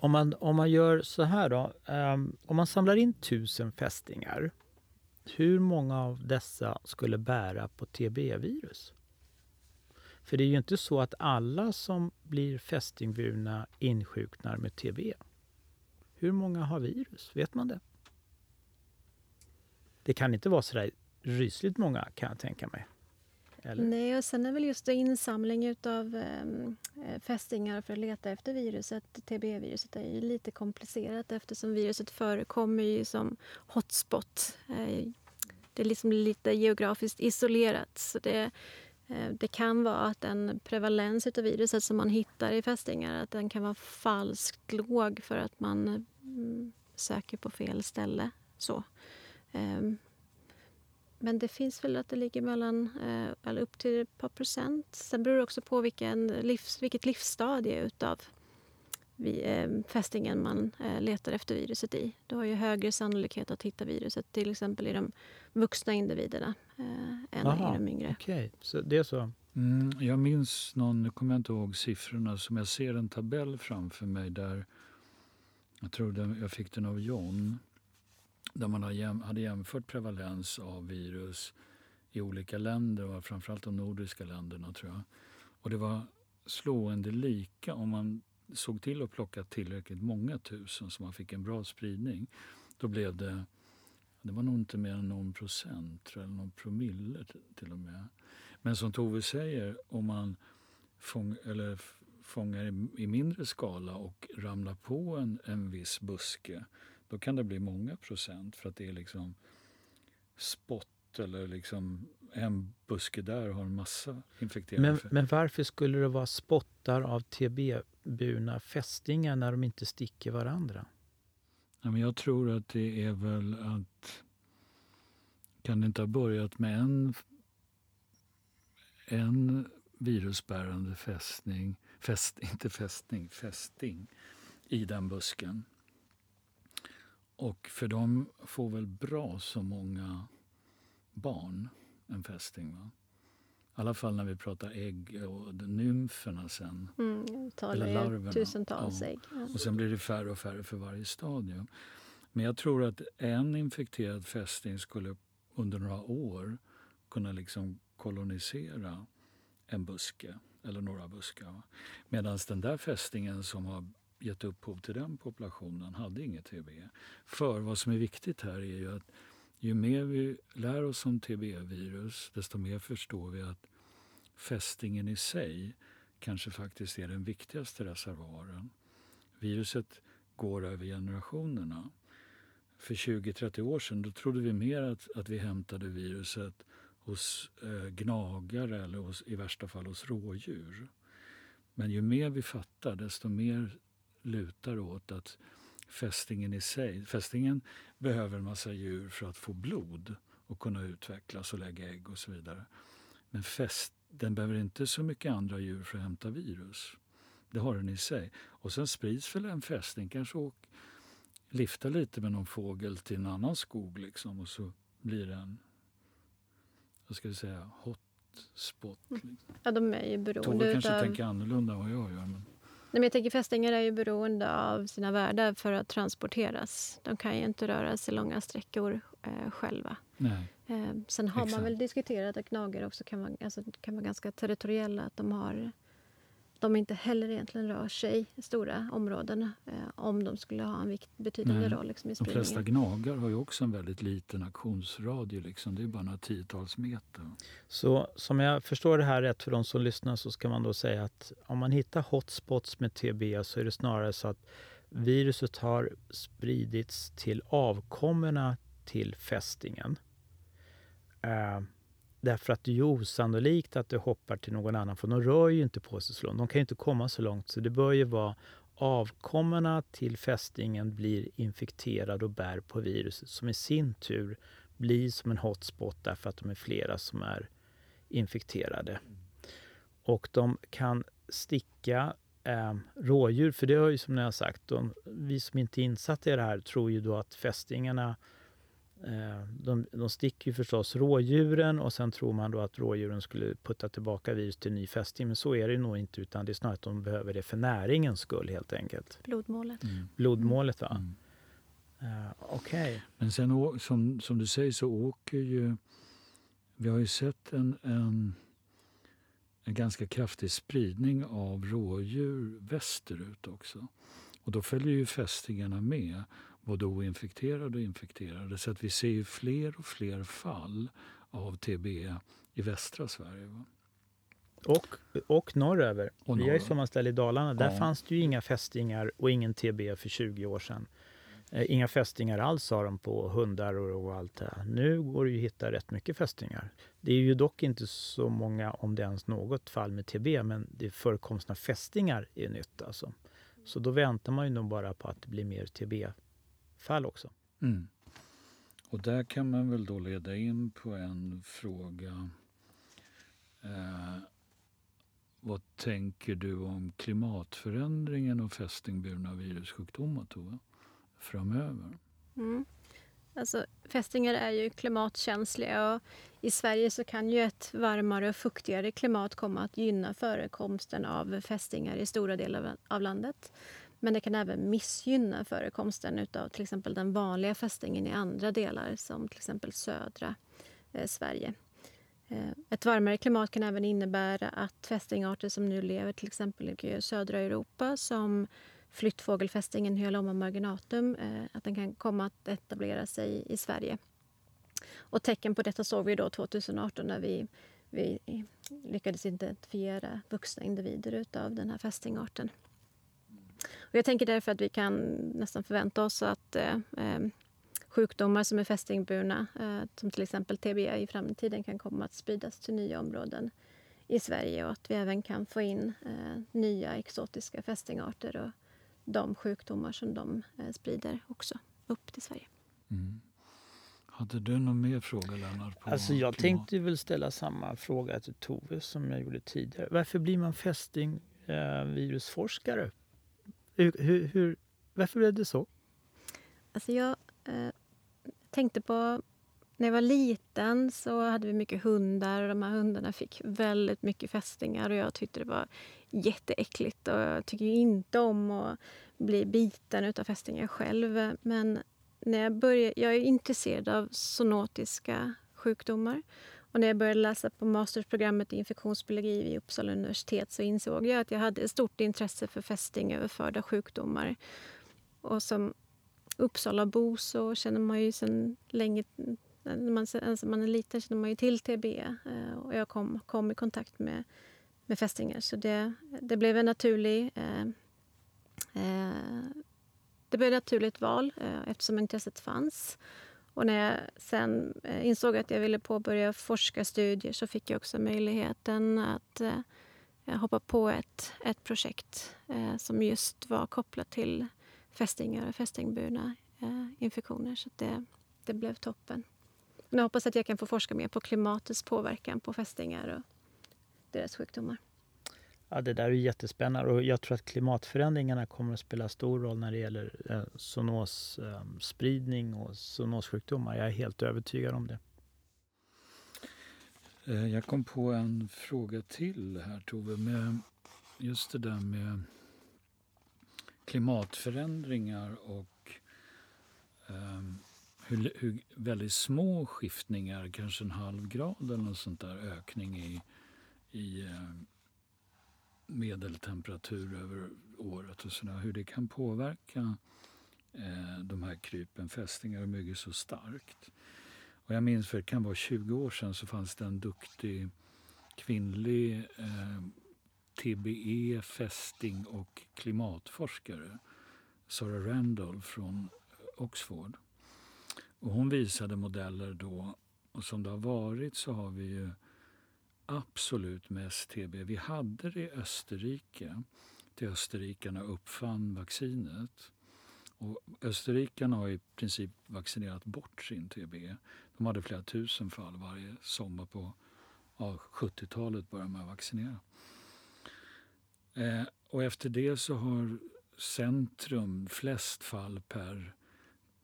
Om man, om man gör så här då. Um, om man samlar in tusen fästingar. Hur många av dessa skulle bära på TB-virus? För det är ju inte så att alla som blir fästingburna insjuknar med TB. Hur många har virus? Vet man det? Det kan inte vara så där rysligt många kan jag tänka mig. Eller? Nej, och sen är väl just insamling av ehm, eh, fästingar för att leta efter viruset, TB-viruset, är ju lite komplicerat eftersom viruset förekommer ju som hotspot. Eh, det är liksom lite geografiskt isolerat. Så det, eh, det kan vara att den prevalens av viruset som man hittar i fästingar att den kan vara falskt låg för att man mm, söker på fel ställe. Så. Ehm, men det finns väl att det ligger mellan, eh, eller upp till ett par procent. Sen beror det också på vilken livs, vilket livsstadie utav vi, eh, fästingen man eh, letar efter viruset i. Du har ju högre sannolikhet att hitta viruset till exempel i de vuxna individerna än Aha, i de yngre. Okay. Så det är så? Mm, jag minns någon, nu kommer jag inte ihåg siffrorna, som jag ser en tabell framför mig där jag tror jag fick den av John där man hade jämfört prevalens av virus i olika länder, framförallt de nordiska länderna. tror jag. Och det var slående lika om man såg till att plocka tillräckligt många tusen så man fick en bra spridning. Då blev det, det var nog inte mer än någon procent, eller någon promille till och med. Men som Tove säger, om man fång, eller fångar i, i mindre skala och ramlar på en, en viss buske då kan det bli många procent för att det är liksom spott eller liksom en buske där har en massa infekterade. Men, men varför skulle det vara spottar av TB-burna fästingar när de inte sticker varandra? Ja, men jag tror att det är väl att... Kan det inte ha börjat med en, en virusbärande fästning, fäst, inte fästning, fästing i den busken? Och för de får väl bra så många barn, en fästing. Va? I alla fall när vi pratar ägg och nymferna sen. Mm, eller larverna. Tusentals ja. ägg. Ja. Och sen blir det färre och färre för varje stadium. Men jag tror att en infekterad fästing skulle under några år kunna liksom kolonisera en buske eller några buskar. Medan den där fästingen som har gett upphov till den populationen hade inget TBE. För vad som är viktigt här är ju att ju mer vi lär oss om TBE-virus desto mer förstår vi att fästingen i sig kanske faktiskt är den viktigaste reservoaren. Viruset går över generationerna. För 20-30 år sedan då trodde vi mer att, att vi hämtade viruset hos eh, gnagare eller hos, i värsta fall hos rådjur. Men ju mer vi fattar, desto mer lutar åt att fästingen i sig... Fästingen behöver en massa djur för att få blod och kunna utvecklas och lägga ägg och så vidare. Men fäst, den behöver inte så mycket andra djur för att hämta virus. Det har den i sig. Och sen sprids väl en fästing, kanske åk, lifta lite med någon fågel till en annan skog liksom, och så blir det en, vad ska vi säga, hot spot. Liksom. Ja, de är ju beroende Tove kanske utav... tänker annorlunda än vad jag gör. Men... Nej, men jag tänker fästingar är ju beroende av sina värdar för att transporteras. De kan ju inte röra sig långa sträckor eh, själva. Nej. Eh, sen har Exakt. man väl diskuterat att gnagare också kan vara, alltså, kan vara ganska territoriella. Att de, har, de inte heller egentligen rör sig i stora områden eh, om de skulle ha en vikt, betydande Nej. roll liksom, i De flesta spridningen. gnagar har ju också en väldigt liten aktionsradie. Liksom. Det är bara några tiotals meter. Så som jag förstår det här rätt för de som lyssnar så ska man då säga att om man hittar hotspots med TB så är det snarare så att viruset har spridits till avkommorna till fästingen. Eh, därför att det är ju osannolikt att det hoppar till någon annan för de rör ju inte på sig så långt. De kan ju inte komma så långt så det bör ju vara avkommorna till fästingen blir infekterade och bär på viruset som i sin tur blir som en hotspot därför att de är flera som är infekterade. Och de kan sticka eh, rådjur, för det har ju som ni har sagt, de, vi som inte är insatta i det här tror ju då att fästingarna de, de sticker ju förstås rådjuren och sen tror man då att rådjuren skulle putta tillbaka virus till ny fästing. Men så är det nog inte utan det är snarare att de behöver det för näringens skull helt enkelt. Blodmålet. Blodmålet va? Mm. Eh, Okej. Men sen som, som du säger så åker ju... Vi har ju sett en, en, en ganska kraftig spridning av rådjur västerut också. Och då följer ju fästingarna med, både oinfekterade och infekterade. Så att vi ser ju fler och fler fall av TB i västra Sverige. Va? Och, och norröver. Och Vi har ju norröver. sommarställe i Dalarna. Där Ja. fanns det ju inga fästingar och ingen TB för 20 år sedan. Eh, inga fästingar alls har de på hundar och, allt det här. Nu går det ju att hitta rätt mycket fästingar. Det är ju dock inte så många, om det ens något fall med TB, men det förekomsten av fästingar är nytt alltså. Så då väntar man ju nog bara på att det blir mer TB-fall också. Mm. Och där kan man väl då leda in på en fråga. Eh, vad tänker du om klimatförändringen och fästingburna virussjukdomar, Tove? Framöver? Mm. Alltså, fästingar är ju klimatkänsliga och i Sverige så kan ju ett varmare och fuktigare klimat komma att gynna förekomsten av fästingar i stora delar av landet. Men det kan även missgynna förekomsten av till exempel den vanliga fästingen i andra delar som till exempel södra eh, Sverige. Eh, Ett varmare klimat kan även innebära att fästingarter som nu lever till exempel i södra Europa som flyttfågelfästingen Hyalomma marginatum, eh, att den kan komma att etablera sig i Sverige. Och tecken på detta såg vi då 2018 när vi, vi lyckades identifiera vuxna individer utav den här fästingarten. Och jag tänker därför att vi kan nästan förvänta oss att eh, eh, sjukdomar som är fästingburna, eh, som till exempel TBE i framtiden kan komma att spridas till nya områden i Sverige och att vi även kan få in eh, nya exotiska fästingarter och de sjukdomar som de eh, sprider också upp till Sverige. Mm. Hade du någon mer fråga, Lennart? På Alltså jag klimat? tänkte väl ställa samma fråga till Tove som jag gjorde tidigare. Varför blir man fästingvirusforskare? Hur, hur, hur, varför blev det så? Alltså jag eh, tänkte på... När jag var liten så hade vi mycket hundar och de här hundarna fick väldigt mycket fästingar och jag tyckte det var jätteäckligt och jag tycker inte om att bli biten av fästingar själv. Men när jag började, jag är intresserad av zoonotiska sjukdomar och när jag började läsa på mastersprogrammet i infektionsbiologi vid Uppsala universitet så insåg jag att jag hade ett stort intresse för fästingöverförda sjukdomar. Och som Uppsalabo så känner man ju sedan länge när man, alltså man är liten känner man ju till TB eh, och jag kom, kom i kontakt med, med fästingar. Så det, det blev en naturlig eh, eh, det blev ett naturligt val eh, eftersom intresset fanns. Och när jag sen eh, insåg att jag ville påbörja forskarstudier så fick jag också möjligheten att eh, eh, hoppa på ett, ett projekt eh, som just var kopplat till fästingar och fästingburna eh, infektioner. Så det, det blev toppen. Jag hoppas att jag kan få forska mer på klimatets påverkan på fästingar och deras sjukdomar. Ja, det där är jättespännande och jag tror att klimatförändringarna kommer att spela stor roll när det gäller eh, zoonosspridning ehm, och zoonossjukdomar. Jag är helt övertygad om det. Eh, jag kom på en fråga till här Tove, med just det där med klimatförändringar och eh, hur, hur, väldigt små skiftningar, kanske en halv grad eller något sånt där, ökning i, i ehm, medeltemperatur över året och sådär, hur det kan påverka eh, de här krypen, fästingar och myggor så starkt. Och jag minns för det kan vara 20 år sedan så fanns det en duktig kvinnlig eh, TBE, fästing och klimatforskare, Sarah Randall från Oxford. Och hon visade modeller då, och som det har varit så har vi ju absolut mest TB. Vi hade det i Österrike, till österrikarna uppfann vaccinet. Och österrikarna har i princip vaccinerat bort sin TB. De hade flera tusen fall varje sommar på ja, 70-talet började man vaccinera. Eh, och efter det så har centrum flest fall per,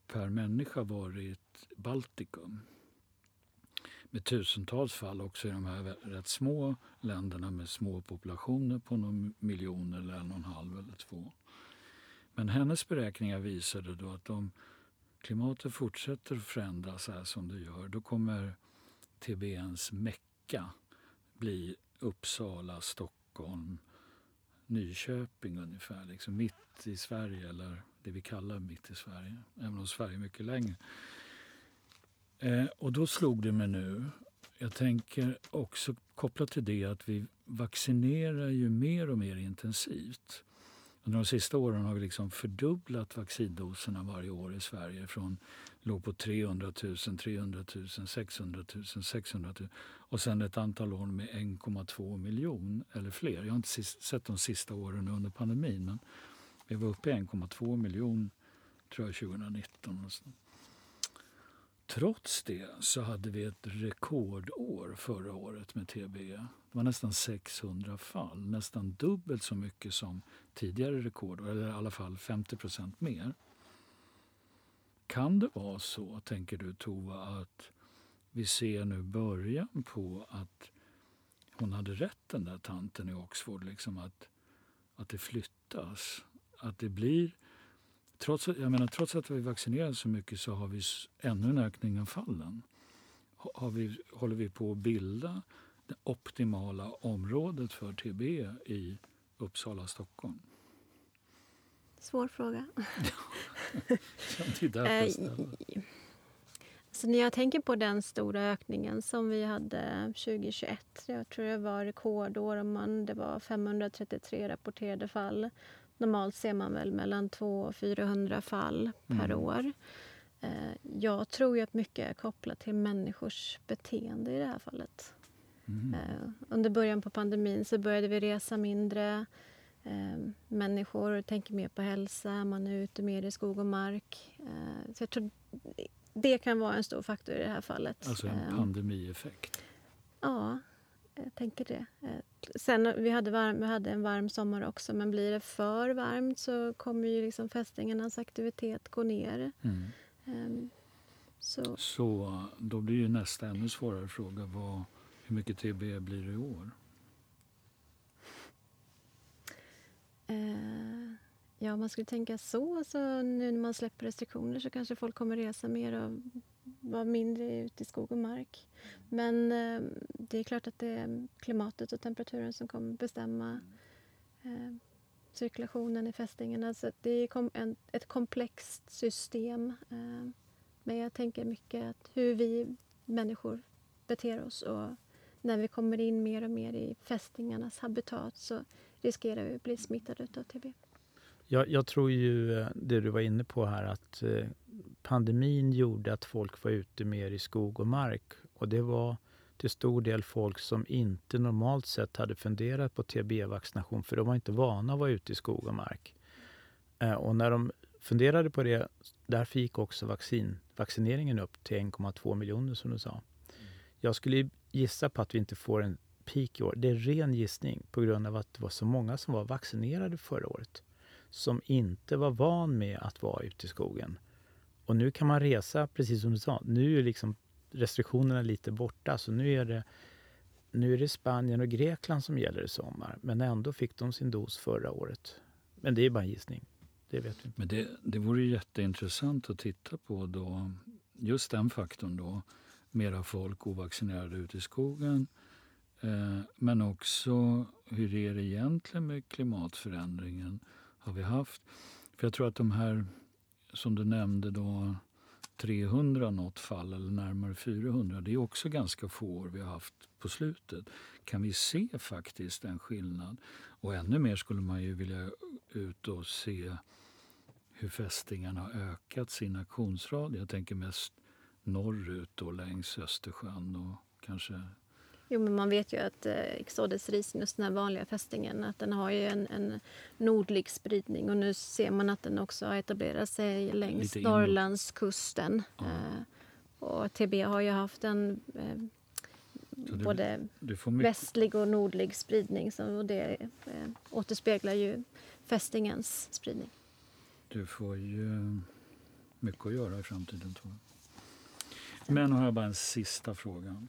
per människa varit Baltikum med tusentals fall också i de här rätt små länderna med små populationer på någon miljon eller en och en halv eller två. Men hennes beräkningar visade då att om klimatet fortsätter att förändras här som det gör då kommer TBNs mecka bli Uppsala, Stockholm, Nyköping ungefär. Liksom mitt i Sverige, eller det vi kallar mitt i Sverige. Även om Sverige är mycket längre. Eh, och då slog det mig nu, jag tänker också kopplat till det att vi vaccinerar ju mer och mer intensivt. Under de sista åren har vi liksom fördubblat vaccindoserna varje år i Sverige. Från låg på 300 000, 300 000, 600 000, 600 000 och sen ett antal år med 1,2 miljon eller fler. Jag har inte sett de sista åren under pandemin men vi var uppe i 1,2 miljon tror jag 2019. Och sånt. Trots det så hade vi ett rekordår förra året med TBE. Det var nästan 600 fall, nästan dubbelt så mycket som tidigare rekordår, eller i alla fall 50 procent mer. Kan det vara så, tänker du Tova, att vi ser nu början på att hon hade rätt den där tanten i Oxford, liksom att, att det flyttas? Att det blir trots, jag menar, trots att vi vaccinerar så mycket så har vi ännu en ökning av fallen. Har vi, håller vi på att bilda det optimala området för TB i Uppsala, Stockholm? Svår fråga. det är därför så när jag tänker på den stora ökningen som vi hade 2021, jag tror det var rekordår, man, det var 533 rapporterade fall Normalt ser man väl mellan 200 och 400 fall per mm. år. Eh, jag tror ju att mycket är kopplat till människors beteende i det här fallet. Mm. Eh, under början på pandemin så började vi resa mindre. Eh, människor tänker mer på hälsa, man är ute mer i skog och mark. Så jag tror det kan vara en stor faktor i det här fallet. Alltså en pandemieffekt? Ja, jag tänker det. Eh, sen, vi, hade varm, vi hade en varm sommar också, men blir det för varmt så kommer ju liksom fästingarnas aktivitet gå ner. Mm. Um, så. så då blir ju nästa ännu svårare fråga. Vad, hur mycket TB blir det i år? Uh, ja, om man skulle tänka så, så nu när man släpper restriktioner så kanske folk kommer resa mer av vara mindre ute i skog och mark. Men eh, det är klart att det är klimatet och temperaturen som kommer bestämma eh, cirkulationen i fästingarna. Så det är kom, en, ett komplext system. Eh, men jag tänker mycket att hur vi människor beter oss och när vi kommer in mer och mer i fästingarnas habitat så riskerar vi att bli smittade av TB. Jag, jag, tror ju eh, det du var inne på här att eh, pandemin gjorde att folk var ute mer i skog och mark. Och det var till stor del folk som inte normalt sett hade funderat på TB-vaccination för de var inte vana att vara ute i skog och mark. Eh, och när de funderade på det, därför gick också vaccin, vaccineringen upp till 1,2 miljoner som du sa. Jag skulle gissa på att vi inte får en peak i år. Det är ren gissning på grund av att det var så många som var vaccinerade förra året som inte var van med att vara ute i skogen. Och nu kan man resa, precis som du sa. Nu är liksom restriktionerna lite borta. Så nu är, det, nu är det Spanien och Grekland som gäller i sommar. Men ändå fick de sin dos förra året. Men det är bara en gissning. Det vet vi inte. Men det, det vore jätteintressant att titta på då, just den faktorn då. Mera folk ovaccinerade ute i skogen. Eh, men också hur är det egentligen med klimatförändringen? har vi haft. För jag tror att de här, som du nämnde, då 300 något fall eller närmare 400, det är också ganska få år vi har haft på slutet. Kan vi se faktiskt en skillnad? Och ännu mer skulle man ju vilja ut och se hur fästingarna har ökat sin aktionsradie. Jag tänker mest norrut och längs Östersjön och kanske Jo, men man vet ju att eh, Exodus ricinus, den här vanliga fästingen, att den har ju en, en nordlig spridning och nu ser man att den också har etablerat sig längs Norrlandskusten. Ja. Eh, och TB har ju haft en eh, du, både västlig och nordlig spridning så, och det eh, återspeglar ju fästingens spridning. Du får ju mycket att göra i framtiden, tror jag. Men har jag bara en sista fråga.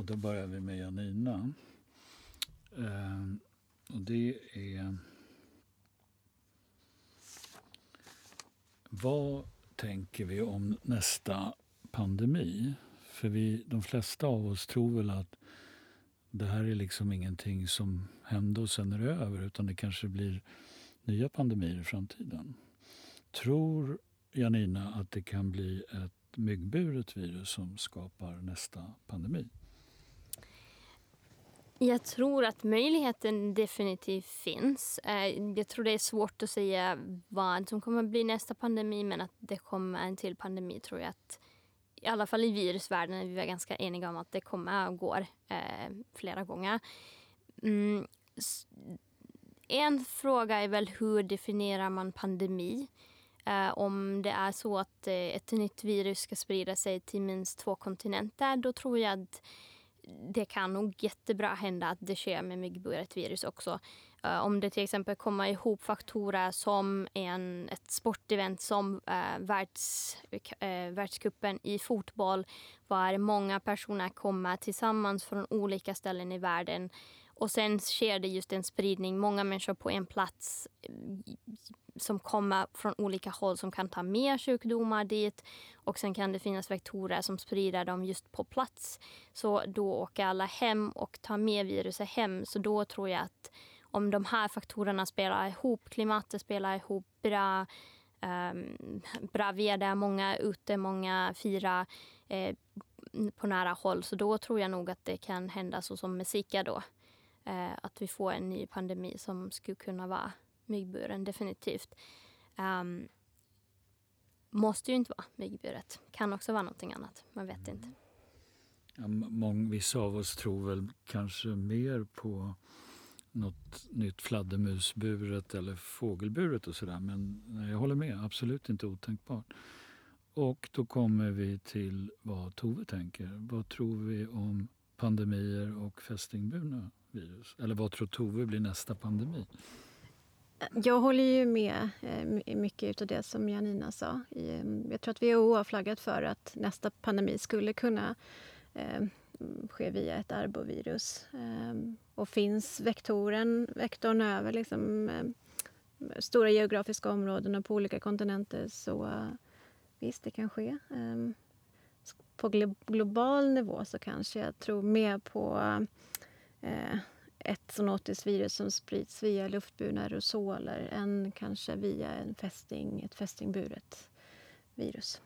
Och då börjar vi med Janina. Eh, och det är... Vad tänker vi om nästa pandemi? För vi, de flesta av oss tror väl att det här är liksom ingenting som händer och sen är det över utan det kanske blir nya pandemier i framtiden. Tror Janina att det kan bli ett myggburet virus som skapar nästa pandemi? Jag tror att möjligheten definitivt finns. Eh, jag tror det är svårt att säga vad som kommer att bli nästa pandemi men att det kommer en till pandemi tror jag att i alla fall i virusvärlden är vi ganska eniga om att det kommer att gå eh, flera gånger. Mm. En fråga är väl hur definierar man pandemi? Eh, om det är så att eh, ett nytt virus ska sprida sig till minst två kontinenter då tror jag att det kan nog jättebra hända att det sker med myggburet virus också. Uh, om det till exempel kommer ihop faktorer som en, ett sportevent som uh, världs, uh, världscupen i fotboll var många personer kommer tillsammans från olika ställen i världen och sen sker det just en spridning, många människor på en plats som kommer från olika håll som kan ta med sjukdomar dit. Och sen kan det finnas vektorer som sprider dem just på plats. Så då åker alla hem och tar med viruset hem. Så då tror jag att om de här faktorerna spelar ihop, klimatet spelar ihop, bra, um, bra väder, många är ute, många firar eh, på nära håll. Så då tror jag nog att det kan hända så som med Zika då. Eh, att vi får en ny pandemi som skulle kunna vara myggburen, definitivt. Um, måste ju inte vara myggburet. Kan också vara någonting annat. Man vet inte. Mm. Ja, många, vissa av oss tror väl kanske mer på något nytt fladdermusburet eller fågelburet och sådär. Men jag håller med, absolut inte otänkbart. Och då kommer vi till vad Tove tänker. Vad tror vi om pandemier och fästingburna virus? Eller vad tror Tove blir nästa pandemi? Jag håller ju med eh, mycket av det som Janina sa. Mm, jag tror att WHO har flaggat för att nästa pandemi skulle kunna eh, ske via ett arbovirus. Ehm, och finns vektoren, vektorn över liksom, eh, stora geografiska områden och på olika kontinenter så visst, det kan ske. Ehm, på global nivå så kanske jag tror mer på ett zoonotiskt virus som sprids via luftburna aerosoler än kanske via en fästing, ett fästingburet virus.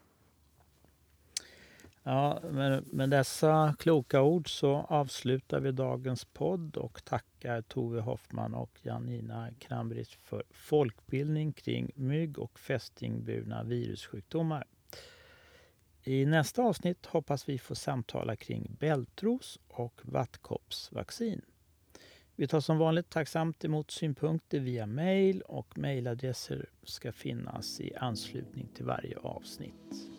Ja, med, med dessa kloka ord så avslutar vi dagens podd och tackar Tove Hoffman och Janina Krambrich för folkbildning kring mygg och fästingburna virussjukdomar. I nästa avsnitt hoppas vi få samtala kring bältros och vattkoppsvaccin. Vi tar som vanligt tacksamt emot synpunkter via mejl och mejladresser ska finnas i anslutning till varje avsnitt.